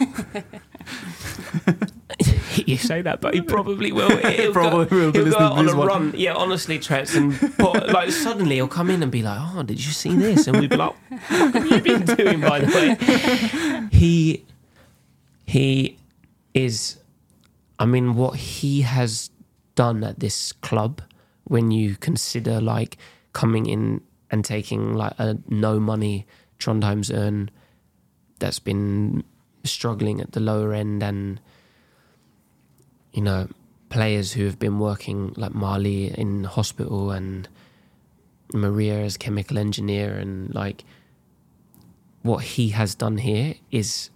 Speaker 3: you say that, but he probably will. He'll
Speaker 1: Probably
Speaker 3: go,
Speaker 1: will
Speaker 3: he'll go on a
Speaker 1: one.
Speaker 3: run. Yeah, honestly, Trent, and put, like suddenly he'll come in and be like, "Oh, did you see this?" And we'd be like, "What have you been doing?" By the way, he he is. I mean, what he has done at this club, when you consider like coming in and taking like a no money Trondheims-Ørn that's been struggling at the lower end and you know players who have been working like Marley in hospital and Maria as chemical engineer and like what he has done here is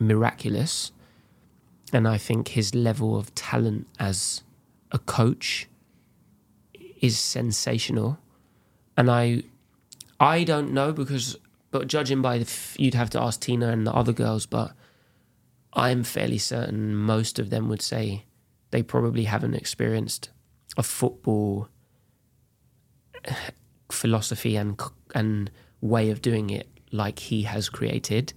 Speaker 3: miraculous. And I think his level of talent as a coach is sensational. And I I don't know because but judging by the f- you'd have to ask Tina and the other girls but I'm fairly certain most of them would say they probably haven't experienced a football philosophy and and way of doing it like he has created.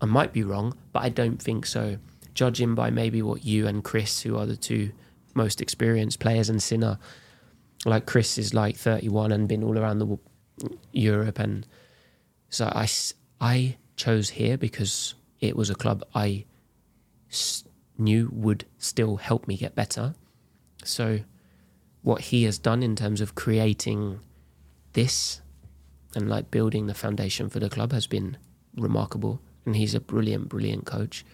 Speaker 3: I might be wrong, but I don't think so. Judging by maybe what you and Chris, who are the two most experienced players, and Sinner, like Chris is like 31 and been all around the Europe, and so I, I chose here because it was a club I s- knew would still help me get better. So, what he has done in terms of creating this and like building the foundation for the club has been remarkable. And he's a brilliant, brilliant coach.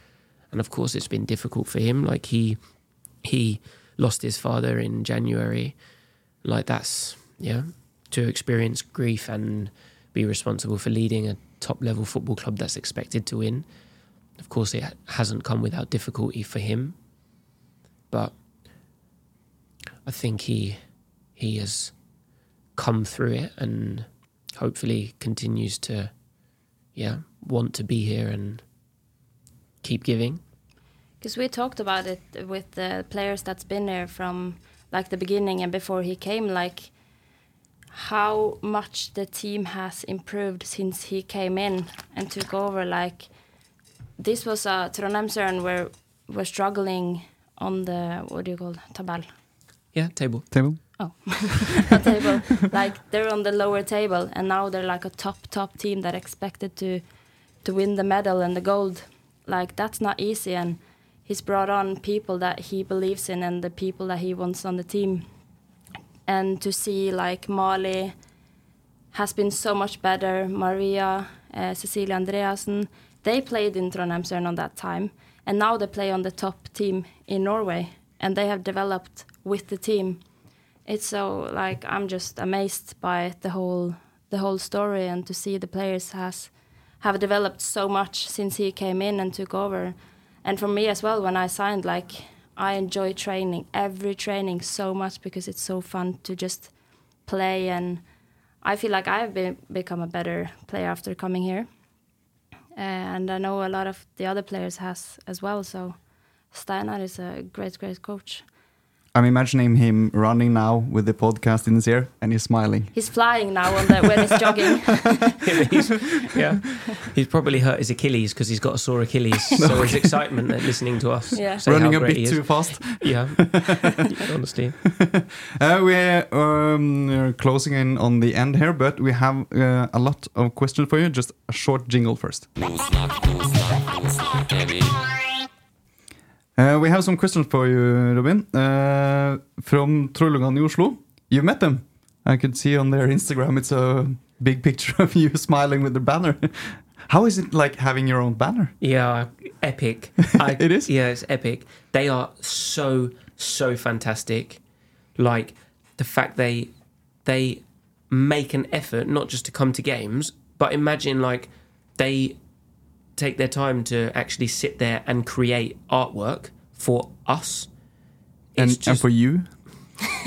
Speaker 3: And of course, it's been difficult for him. Like he he lost his father in January. Like that's yeah to experience grief and be responsible for leading a top level football club that's expected to win. Of course, it hasn't come without difficulty for him, but I think he he has come through it and hopefully continues to yeah want to be here and keep giving.
Speaker 2: Because we talked about it with the players that's been there from like the beginning and before he came, like how much the team has improved since he came in and took over. Like this was a Trondheims-Ørn where we're struggling on the what do you call it? tabell?
Speaker 3: Yeah, table.
Speaker 1: Table.
Speaker 2: Oh, a table. like they're on the lower table, and now they're like a top top team that expected to to win the medal and the gold. Like that's not easy, and he's brought on people that he believes in and the people that he wants on the team. And to see like Mali has been so much better. Maria, uh, Cecilia Andreasen, they played in Trondheims-Ørn on that time, and now they play on the top team in Norway, and they have developed with the team it's so like I'm just amazed by the whole the whole story and to see the players has have developed so much since he came in and took over. And for me as well, when I signed, like I enjoy training every training so much because it's so fun to just play and I feel like I've been become a better player after coming here. Uh, and I know a lot of the other players has as well. So Steinar is a great, great coach.
Speaker 1: I'm imagining him running now with the podcast in his ear and he's smiling.
Speaker 2: He's flying now on the, when he's jogging.
Speaker 3: he's, yeah, he's probably hurt his Achilles because he's got a sore Achilles. So his excitement at listening to us,
Speaker 2: Yeah.
Speaker 3: say
Speaker 1: Running
Speaker 3: how
Speaker 1: a
Speaker 3: great he
Speaker 1: bit too fast.
Speaker 3: Yeah, honestly.
Speaker 1: Uh, we're um, uh, closing in on the end here, but we have uh, a lot of questions for you. Just a short jingle first. Uh, we have some questions for you, Robin. Uh, from Trollungan i Oslo. You met them. I could see on their Instagram it's a big picture of you smiling with the banner. How is it like having your own banner?
Speaker 3: Yeah, epic. I,
Speaker 1: It is?
Speaker 3: Yeah, it's epic. They are so so fantastic. Like the fact they they make an effort not just to come to games, but imagine like they take their time to actually sit there and create artwork for us.
Speaker 1: And,
Speaker 3: It's
Speaker 1: and
Speaker 3: just
Speaker 1: for you?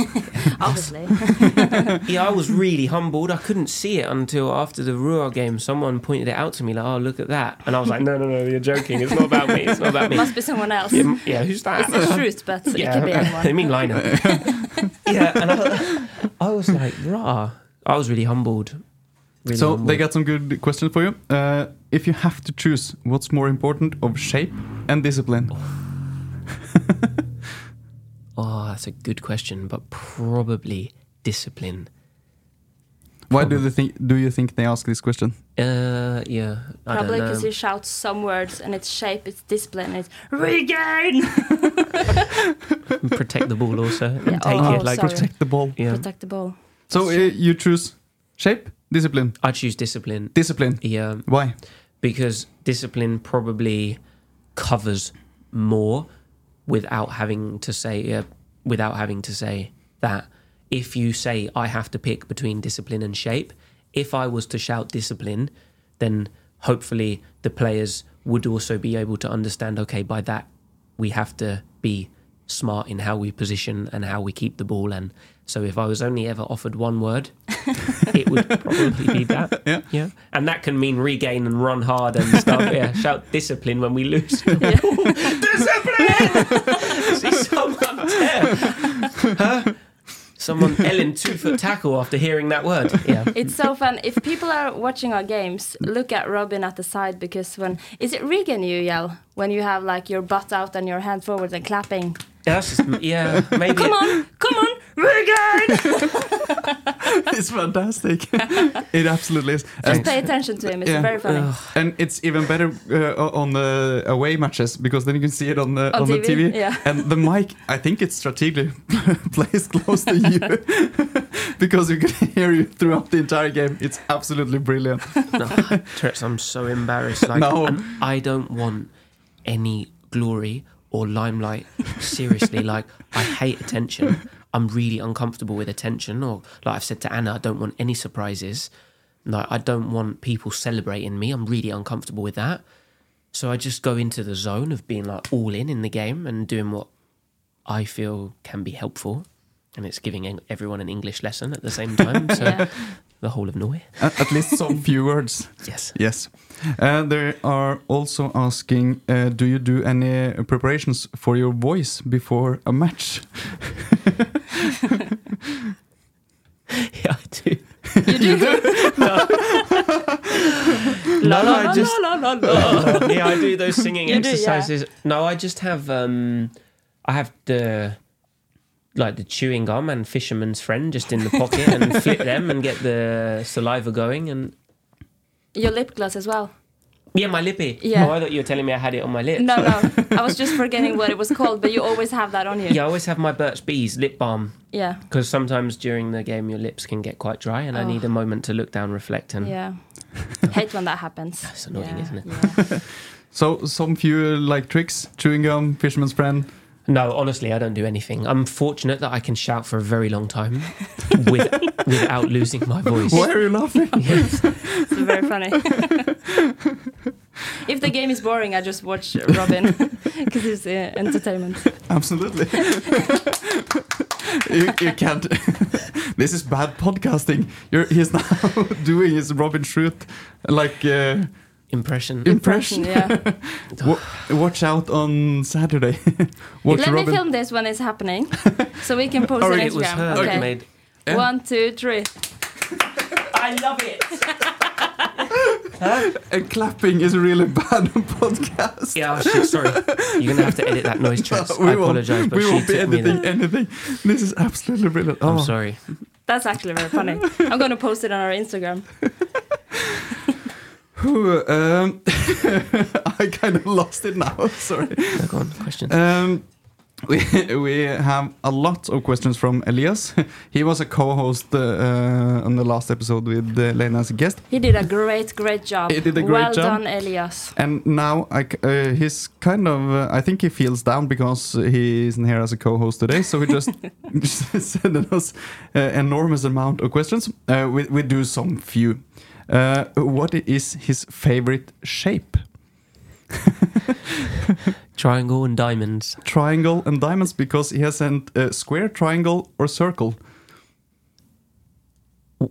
Speaker 2: Obviously.
Speaker 3: yeah, I was really humbled. I couldn't see it until after the Røa game. Someone pointed it out to me, like, "Oh, look at that," and I was like, "No, no, no, you're joking. It's not about me. It's not about me."
Speaker 2: Must be someone else.
Speaker 3: Yeah, yeah, who's that?
Speaker 2: It's a truth, but it
Speaker 3: yeah,
Speaker 2: could be
Speaker 3: I mean Lionel. yeah, and I, I was like, "Rah!" I was really humbled. Really
Speaker 1: So
Speaker 3: humbled.
Speaker 1: they got some good questions for you. Uh, if you have to choose, what's more important of shape and discipline?
Speaker 3: Oh, that's a good question, but probably discipline.
Speaker 1: Why do they think? Do you think they ask this question?
Speaker 3: Uh, yeah, I
Speaker 2: Probably because
Speaker 3: know.
Speaker 2: you shout some words and it's shape, it's discipline, it's regain.
Speaker 3: Protect the ball also and
Speaker 2: Yeah,
Speaker 3: take
Speaker 2: oh,
Speaker 3: it like
Speaker 2: sorry.
Speaker 1: Protect the ball.
Speaker 3: yeah.
Speaker 2: Protect the ball.
Speaker 1: So uh, you choose shape, discipline,
Speaker 3: I choose discipline.
Speaker 1: discipline.
Speaker 3: Yeah,
Speaker 1: Why?
Speaker 3: Because discipline probably covers more without having to say uh, without having to say that. If you say I have to pick between discipline and shape if I was to shout discipline then hopefully the players would also be able to understand okay by that we have to be smart in how we position and how we keep the ball and so if I was only ever offered one word it would probably be that.
Speaker 1: Yeah.
Speaker 3: yeah. And that can mean regain and run hard and stuff. Yeah. Shout discipline when we lose. Discipline see someone there huh? someone Ellen two foot tackle after hearing that word. Yeah.
Speaker 2: It's so fun. If people are watching our games, look at Robin at the side because when is it regain you yell when you have like your butt out and your hand forward and clapping?
Speaker 3: that's just, yeah maybe
Speaker 2: Come on, come on, regain!
Speaker 1: it's fantastic. it absolutely is.
Speaker 2: Just
Speaker 1: And,
Speaker 2: pay attention to him. It's
Speaker 1: Yeah.
Speaker 2: very funny.
Speaker 1: and it's even better uh, on the away matches because then you can see it on the
Speaker 2: On
Speaker 1: on, the
Speaker 2: TV,
Speaker 1: TV.
Speaker 2: yeah.
Speaker 1: And the mic, I think it's strategically placed close to you because you can hear you throughout the entire game. It's absolutely brilliant.
Speaker 3: no, I'm so embarrassed. Like,
Speaker 1: No.
Speaker 3: and I don't want any glory or limelight. Seriously, like I hate attention. I'm really uncomfortable with attention. Or like I've said to Anna, I don't want any surprises. Like I don't want people celebrating me. I'm really uncomfortable with that. So I just go into the zone of being like all in in the game and doing what I feel can be helpful. And it's giving everyone an English lesson at the same time. So
Speaker 2: Yeah.
Speaker 3: The whole of Norway.
Speaker 1: at, at least some few words.
Speaker 3: Yes.
Speaker 1: Yes. Uh, they are also asking uh, Do you do any preparations for your voice before a match?
Speaker 3: Yeah, I do.
Speaker 2: You do?
Speaker 3: No,
Speaker 2: la,
Speaker 3: I
Speaker 2: la,
Speaker 3: just
Speaker 2: la, la, la.
Speaker 3: yeah, I do those singing
Speaker 2: You do, yeah.
Speaker 3: exercises. No, I just have um, I have the like the chewing gum and fisherman's friend just in the pocket and flip them and get the saliva going and
Speaker 2: Your lip gloss as well.
Speaker 3: yeah, my lippy.
Speaker 2: Yeah.
Speaker 3: Oh, I thought you were telling me I had it on my lips.
Speaker 2: No, no. I was just forgetting what it was called, but you always have that on you.
Speaker 3: Yeah, I always have my Burt's Bees lip balm
Speaker 2: Yeah.
Speaker 3: because sometimes during the game your lips can get quite dry and I need a moment to look down, reflect, and
Speaker 2: Yeah. Hate when that happens.
Speaker 3: That's annoying,
Speaker 2: Yeah,
Speaker 3: isn't it?
Speaker 2: yeah.
Speaker 1: So, some few like tricks chewing gum, fisherman's friend.
Speaker 3: No, honestly, I don't do anything. I'm fortunate that I can shout for a very long time with, without losing my voice.
Speaker 1: Why are you laughing?
Speaker 3: Yes.
Speaker 2: It's very funny. if the game is boring, I just watch Robin because it's uh, entertainment.
Speaker 1: Absolutely. you, you can't. this is bad podcasting. You're, he's now doing his Robin Shroot like uh,
Speaker 3: Impression.
Speaker 1: impression.
Speaker 2: Yeah.
Speaker 1: Watch out on Saturday. watch
Speaker 2: Let
Speaker 1: Robin.
Speaker 2: me film this when it's happening, so we can post
Speaker 3: Oh,
Speaker 2: it on
Speaker 3: it was her
Speaker 2: okay.
Speaker 3: that made.
Speaker 1: Yeah.
Speaker 2: One, two, three.
Speaker 3: I love it.
Speaker 1: And clapping is really bad on podcast.
Speaker 3: Yeah, oh, shit, sorry. You're gonna have to edit that noise tracks.
Speaker 1: we
Speaker 3: I apologize, but
Speaker 1: we won't be
Speaker 3: took me
Speaker 1: editing anything. This is absolutely brilliant. Oh,
Speaker 3: I'm sorry.
Speaker 2: That's actually very funny. I'm going to post it on our Instagram.
Speaker 1: Whew, um, I kind of lost it now. Sorry.
Speaker 3: No, go on. Questions.
Speaker 1: Um, we we have a lot of questions from Elias. He was a co-host uh, on the last episode with uh, Lena as a guest,
Speaker 2: He did a great, great job.
Speaker 1: He did a great
Speaker 2: well
Speaker 1: job.
Speaker 2: done, Elias.
Speaker 1: and now I c uh, he's kind of. Uh, I think he feels down because he isn't here as a co-host today. So he just just sending us uh, enormous amount of questions. Uh, we we do some few. Uh, what is his favorite shape?
Speaker 3: Triangle and diamonds.
Speaker 1: Triangle and diamonds because he has sent uh, square, triangle, or circle.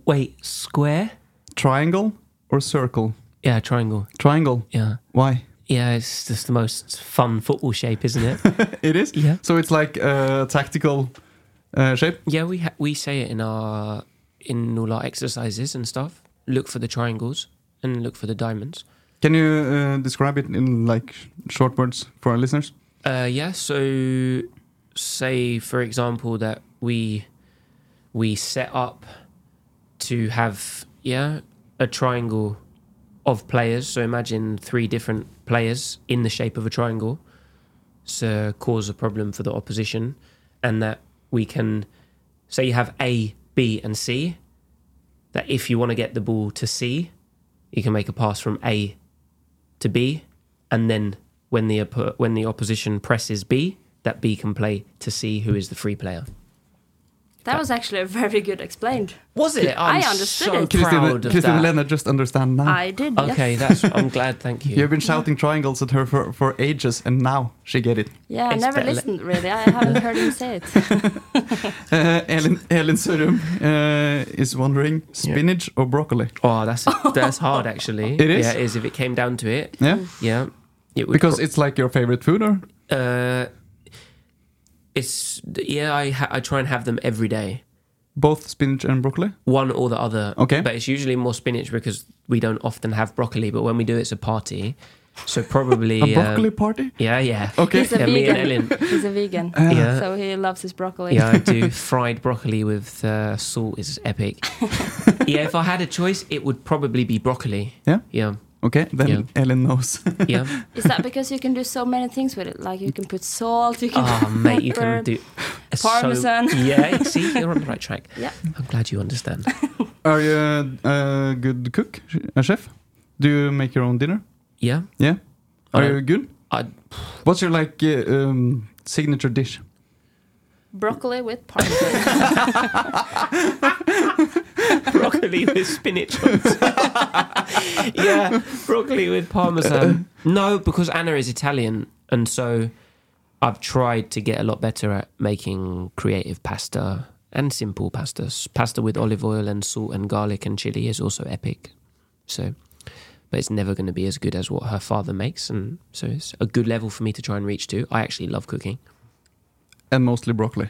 Speaker 3: Wait, square?
Speaker 1: Triangle or circle?
Speaker 3: Yeah, triangle.
Speaker 1: Triangle.
Speaker 3: Yeah.
Speaker 1: Why?
Speaker 3: Yeah, it's just the most fun football shape, isn't it?
Speaker 1: It is.
Speaker 3: Yeah.
Speaker 1: So it's like a tactical uh, shape.
Speaker 3: yeah, we ha- we say it in our in all our exercises and stuff. Look for the triangles and look for the diamonds.
Speaker 1: Can you uh, describe it in like short words for our listeners?
Speaker 3: Uh, yeah. So, say for example that we we set up to have yeah a triangle of players. So imagine three different players in the shape of a triangle So cause a problem for the opposition, and that we can say you have A, B, and C. That if you want to get the ball to C, you can make a pass from A to B, and then when the when the opposition presses B, that B can play to C, who is the free player.
Speaker 2: That was actually a very good explained.
Speaker 3: Was it?
Speaker 2: I
Speaker 3: I'm
Speaker 2: understood
Speaker 3: so
Speaker 2: it.
Speaker 1: Kristine,
Speaker 3: proud of
Speaker 1: Kristine
Speaker 3: that.
Speaker 1: Lena just understand now.
Speaker 2: I did.
Speaker 3: Okay,
Speaker 2: yes.
Speaker 3: that's. I'm glad. Thank you.
Speaker 1: you have been shouting triangles at her for, for ages, and now she get it.
Speaker 2: Yeah, I
Speaker 3: It's
Speaker 2: never listened really. I haven't heard him say it.
Speaker 1: Uh, Elin, Elin Sørum uh, is wondering spinach or broccoli.
Speaker 3: Oh, that's that's hard actually.
Speaker 1: It is?
Speaker 3: Yeah, it is. If it came down to it,
Speaker 1: Yeah,
Speaker 3: yeah, it
Speaker 1: because it's like your favorite food, or
Speaker 3: uh, it's yeah. I ha- I try and have them every day,
Speaker 1: both spinach and broccoli.
Speaker 3: one or the other.
Speaker 1: Okay.
Speaker 3: but it's usually more spinach because we don't often have broccoli. But when we do, it's a party. So probably
Speaker 1: A broccoli
Speaker 3: um,
Speaker 1: party.
Speaker 3: yeah, yeah.
Speaker 1: Okay.
Speaker 2: He's a
Speaker 3: Yeah, me and
Speaker 2: vegan.
Speaker 3: Ellen.
Speaker 2: He's a vegan,
Speaker 3: Yeah.
Speaker 2: so he loves his broccoli.
Speaker 3: Yeah, I do fried broccoli with uh, salt is epic. yeah, if I had a choice, it would probably be broccoli.
Speaker 1: Yeah.
Speaker 3: Yeah,
Speaker 1: Okay, then
Speaker 3: Yeah.
Speaker 1: Ellen knows.
Speaker 3: yeah.
Speaker 2: Is that because you can do so many things with it? Like you can put salt, you can
Speaker 3: Oh,
Speaker 2: put
Speaker 3: mate, you can
Speaker 2: pepper.
Speaker 3: do so-
Speaker 2: Parmesan.
Speaker 3: yeah, see, you're on the right track.
Speaker 2: Yeah.
Speaker 3: I'm glad you understand.
Speaker 1: Are you a, a good cook, a chef? Do you make your own dinner?
Speaker 3: Yeah,
Speaker 1: Yeah. Are
Speaker 3: I-
Speaker 1: you good?
Speaker 3: I
Speaker 1: What's your like uh, um, signature dish?
Speaker 2: Broccoli with parmesan.
Speaker 3: broccoli with spinach. yeah, broccoli with parmesan. No, because Anna is Italian, and so I've tried to get a lot better at making creative pasta and simple pastas. Pasta with olive oil and salt and garlic and chili is also epic. So, but it's never going to be as good as what her father makes, and so it's a good level for me to try and reach to. I actually love cooking.
Speaker 1: And mostly broccoli.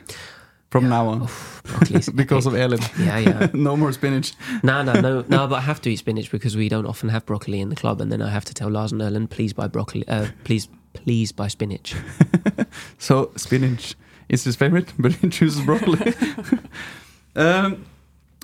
Speaker 1: From now on, because of. Ellen.
Speaker 3: yeah, yeah.
Speaker 1: no more spinach.
Speaker 3: No, no, no, no. But I have to eat spinach because we don't often have broccoli in the club, and then I have to tell Lars and Erlen, please buy broccoli. Uh, please, please buy spinach.
Speaker 1: So spinach is his favorite, but he chooses broccoli. um,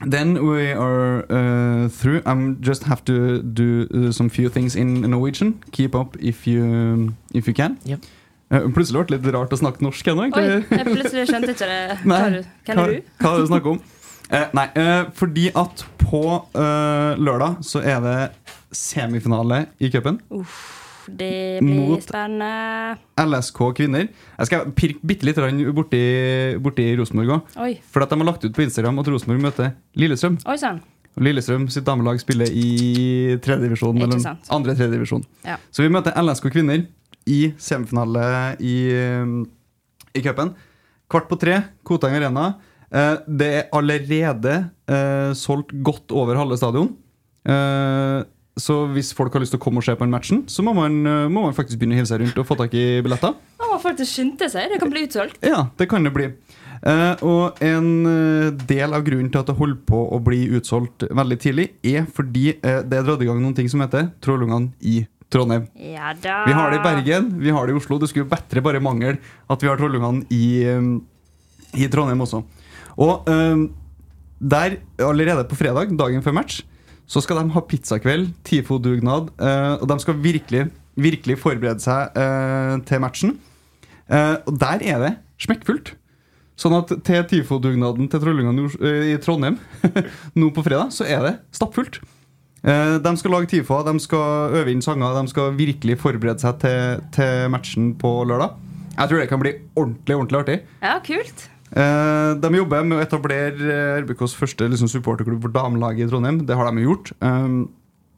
Speaker 1: then we are uh, through. I'm just have to do uh, some few things in Norwegian. Keep up if you if you can.
Speaker 3: Yep.
Speaker 1: Uh, plutselig ble det litt rart å snakke norsk ennå,
Speaker 2: Oi, jeg plutselig skjønte ikke det.
Speaker 1: Nei.
Speaker 2: Hva, du?
Speaker 1: Hva er det du snakker om? Eh, nei, eh, fordi at på eh, lørdag så er det semifinale i cupen.
Speaker 2: Det blir
Speaker 1: Mot-
Speaker 2: spennende.
Speaker 1: LSK kvinner. Jeg skal pirke bitte litt borti, borti Rosenborg òg. For at de har lagt ut på Instagram at Rosenborg møter Lillestrøm.
Speaker 2: oi sånn.
Speaker 1: Og Lillestrøm sitt damelag spiller i tredjedivisjon. Andre tredjedivisjon.
Speaker 2: Ja.
Speaker 1: Så vi møter LSK kvinner i semifinale i, um, i cupen. Kvart på tre, Koteng Arena. Eh, det er allerede eh, solgt godt over halve stadion. Eh, så hvis folk har lyst til å komme og se på den matchen, så må man, eh, må man faktisk begynne å hive seg rundt og få tak i billetter.
Speaker 2: Man må faktisk skynde seg. Det kan bli utsolgt.
Speaker 1: Ja, det kan det bli. Eh, og en eh, del av grunnen til at det holder på å bli utsolgt veldig tidlig, er fordi det er dratt i gang noen ting som heter Trollungene i Trondheim.
Speaker 2: Ja da.
Speaker 1: Vi har det i Bergen, vi har det i Oslo. Det skulle jo bedre bare mangle at vi har Trollungene i, eh, i Trondheim også. Og um, der, allerede på fredag, dagen før match, så skal de ha pizzakveld, TIFO-dugnad, uh, og de skal virkelig, virkelig forberede seg uh, til matchen. Uh, og der er det smekkfullt. Sånn at til TIFO-dugnaden til Trollungene i Trondheim nå på fredag, så er det stappfullt. Eh, De skal lage TIFA, de skal øve inn sanger, de skal virkelig forberede seg til, til matchen på lørdag. Jeg tror det kan bli ordentlig ordentlig artig.
Speaker 2: Ja, kult.
Speaker 1: Eh, De jobber med å etablere eh, RBKs første liksom, supporterklubb for damelaget i Trondheim. Det har de gjort. Um,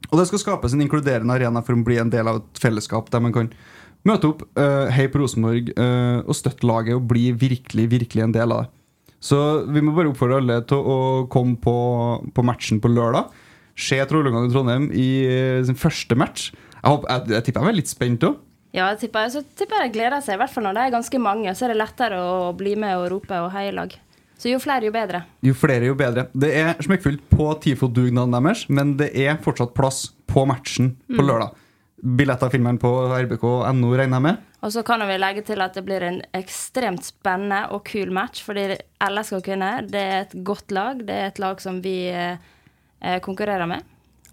Speaker 1: og det skal skapes en inkluderende arena for å bli en del av et fellesskap der man kan Møte opp, hei på Rosenborg, og støtte laget og bli virkelig, virkelig en del av det. Så vi må bare oppfordre alle til å komme på, på matchen på lørdag. Se Trollungene i Trondheim i eh, sin første match. Jeg, håper, jeg, jeg tipper jeg er litt spent òg.
Speaker 2: Ja, jeg tipper, så tipper jeg gleder seg, i hvert fall når det er ganske mange. Så er det lettere å bli med og rope og heie i lag. Så jo flere, jo bedre.
Speaker 1: Jo flere, jo bedre. Det er smekkfullt på TIFO-dugnaden deres, men det er fortsatt plass på matchen på
Speaker 2: Mm.
Speaker 1: lørdag. Billetter finner man på rbk.no, regner jeg med.
Speaker 2: Og så kan vi legge til at det blir en ekstremt spennende og kul match. Fordi LSK kunne, det er et godt lag. Det er et lag som vi eh, konkurrerer med.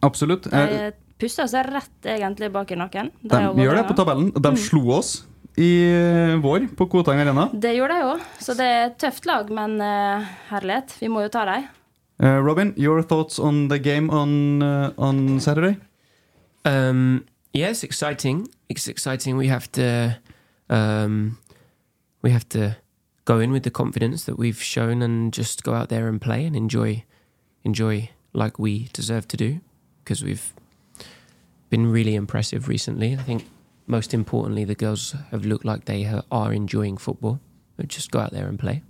Speaker 1: Absolutt. Eh,
Speaker 2: De puster seg rett egentlig bak i nakken. Det
Speaker 1: De gjør det på tabellen. De
Speaker 2: Mm.
Speaker 1: slo oss i eh, vår på Kotang Arena.
Speaker 2: Det gjorde de òg, så det er et tøft lag, men eh, herlighet, vi må jo ta dem.
Speaker 1: Uh, Robin, your thoughts on the game on, uh, on Saturday?
Speaker 3: Um, yeah, it's exciting. It's exciting. We have to, um, we have to go in with the confidence that we've shown, and just go out there and play and enjoy, enjoy like we deserve to do, because we've been really impressive recently. I think most importantly, the girls have looked like they are enjoying football. But just go out there and play.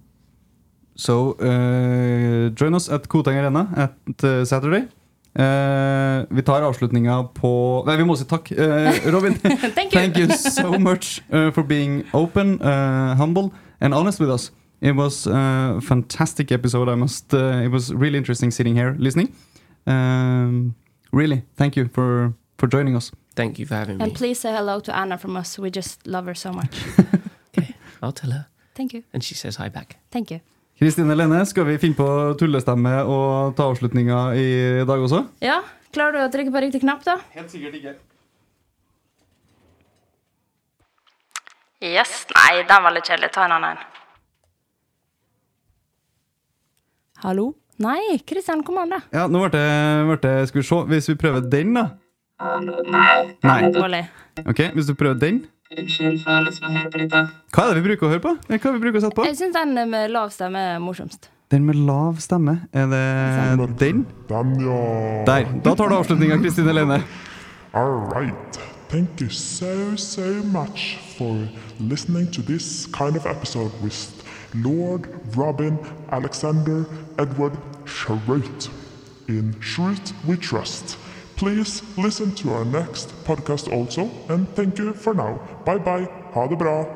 Speaker 1: So uh, join us at Koteng Arena at uh, Saturday. Uh, vi tar avslutninga på Nei, vi må si takk. Uh, Robin,
Speaker 2: Thank you.
Speaker 1: so much uh, for being open, uh, humble, and honest with us. It was a fantastic episode. I must. Uh, it was really interesting sitting here listening. Um, really, thank you for for joining us.
Speaker 3: Thank you for having
Speaker 2: And
Speaker 3: me.
Speaker 2: please say hello to Anna from us. We just love her so much.
Speaker 3: I'll tell her,
Speaker 2: Thank you.
Speaker 3: and she says hi back.
Speaker 2: Thank you.
Speaker 1: Kristine Lene, skal vi finne på tullestemme og ta avslutninga i dag også?
Speaker 2: Ja, klarer du å trykke på riktig knapp, da?
Speaker 1: Helt sikkert ikke.
Speaker 2: Yes. Nei, den var litt kjedelig. Ta en annen en. Hallo? Nei, Kristian, kom an, da.
Speaker 1: Ja, nå ble det, ble det Skal vi se, hvis vi prøver den, da. Nei.
Speaker 2: Dårlig.
Speaker 1: Ok, hvis du prøver den. Hva er det vi bruker å høre på? Hva er det vi bruker å sette på?
Speaker 2: Jeg syns den med lav stemme er morsomst.
Speaker 1: Den med lav stemme. Er det den? Den, ja. Der. Da tar du avslutninga, Kristin Helene.
Speaker 5: All right. Thank you so, so much for listening to this kind of episode with Lord Robin Alexander Edward Shroot. In Shroot we trust. Please listen to our next podcast also, and thank you for now. Bye bye. Ha det bra.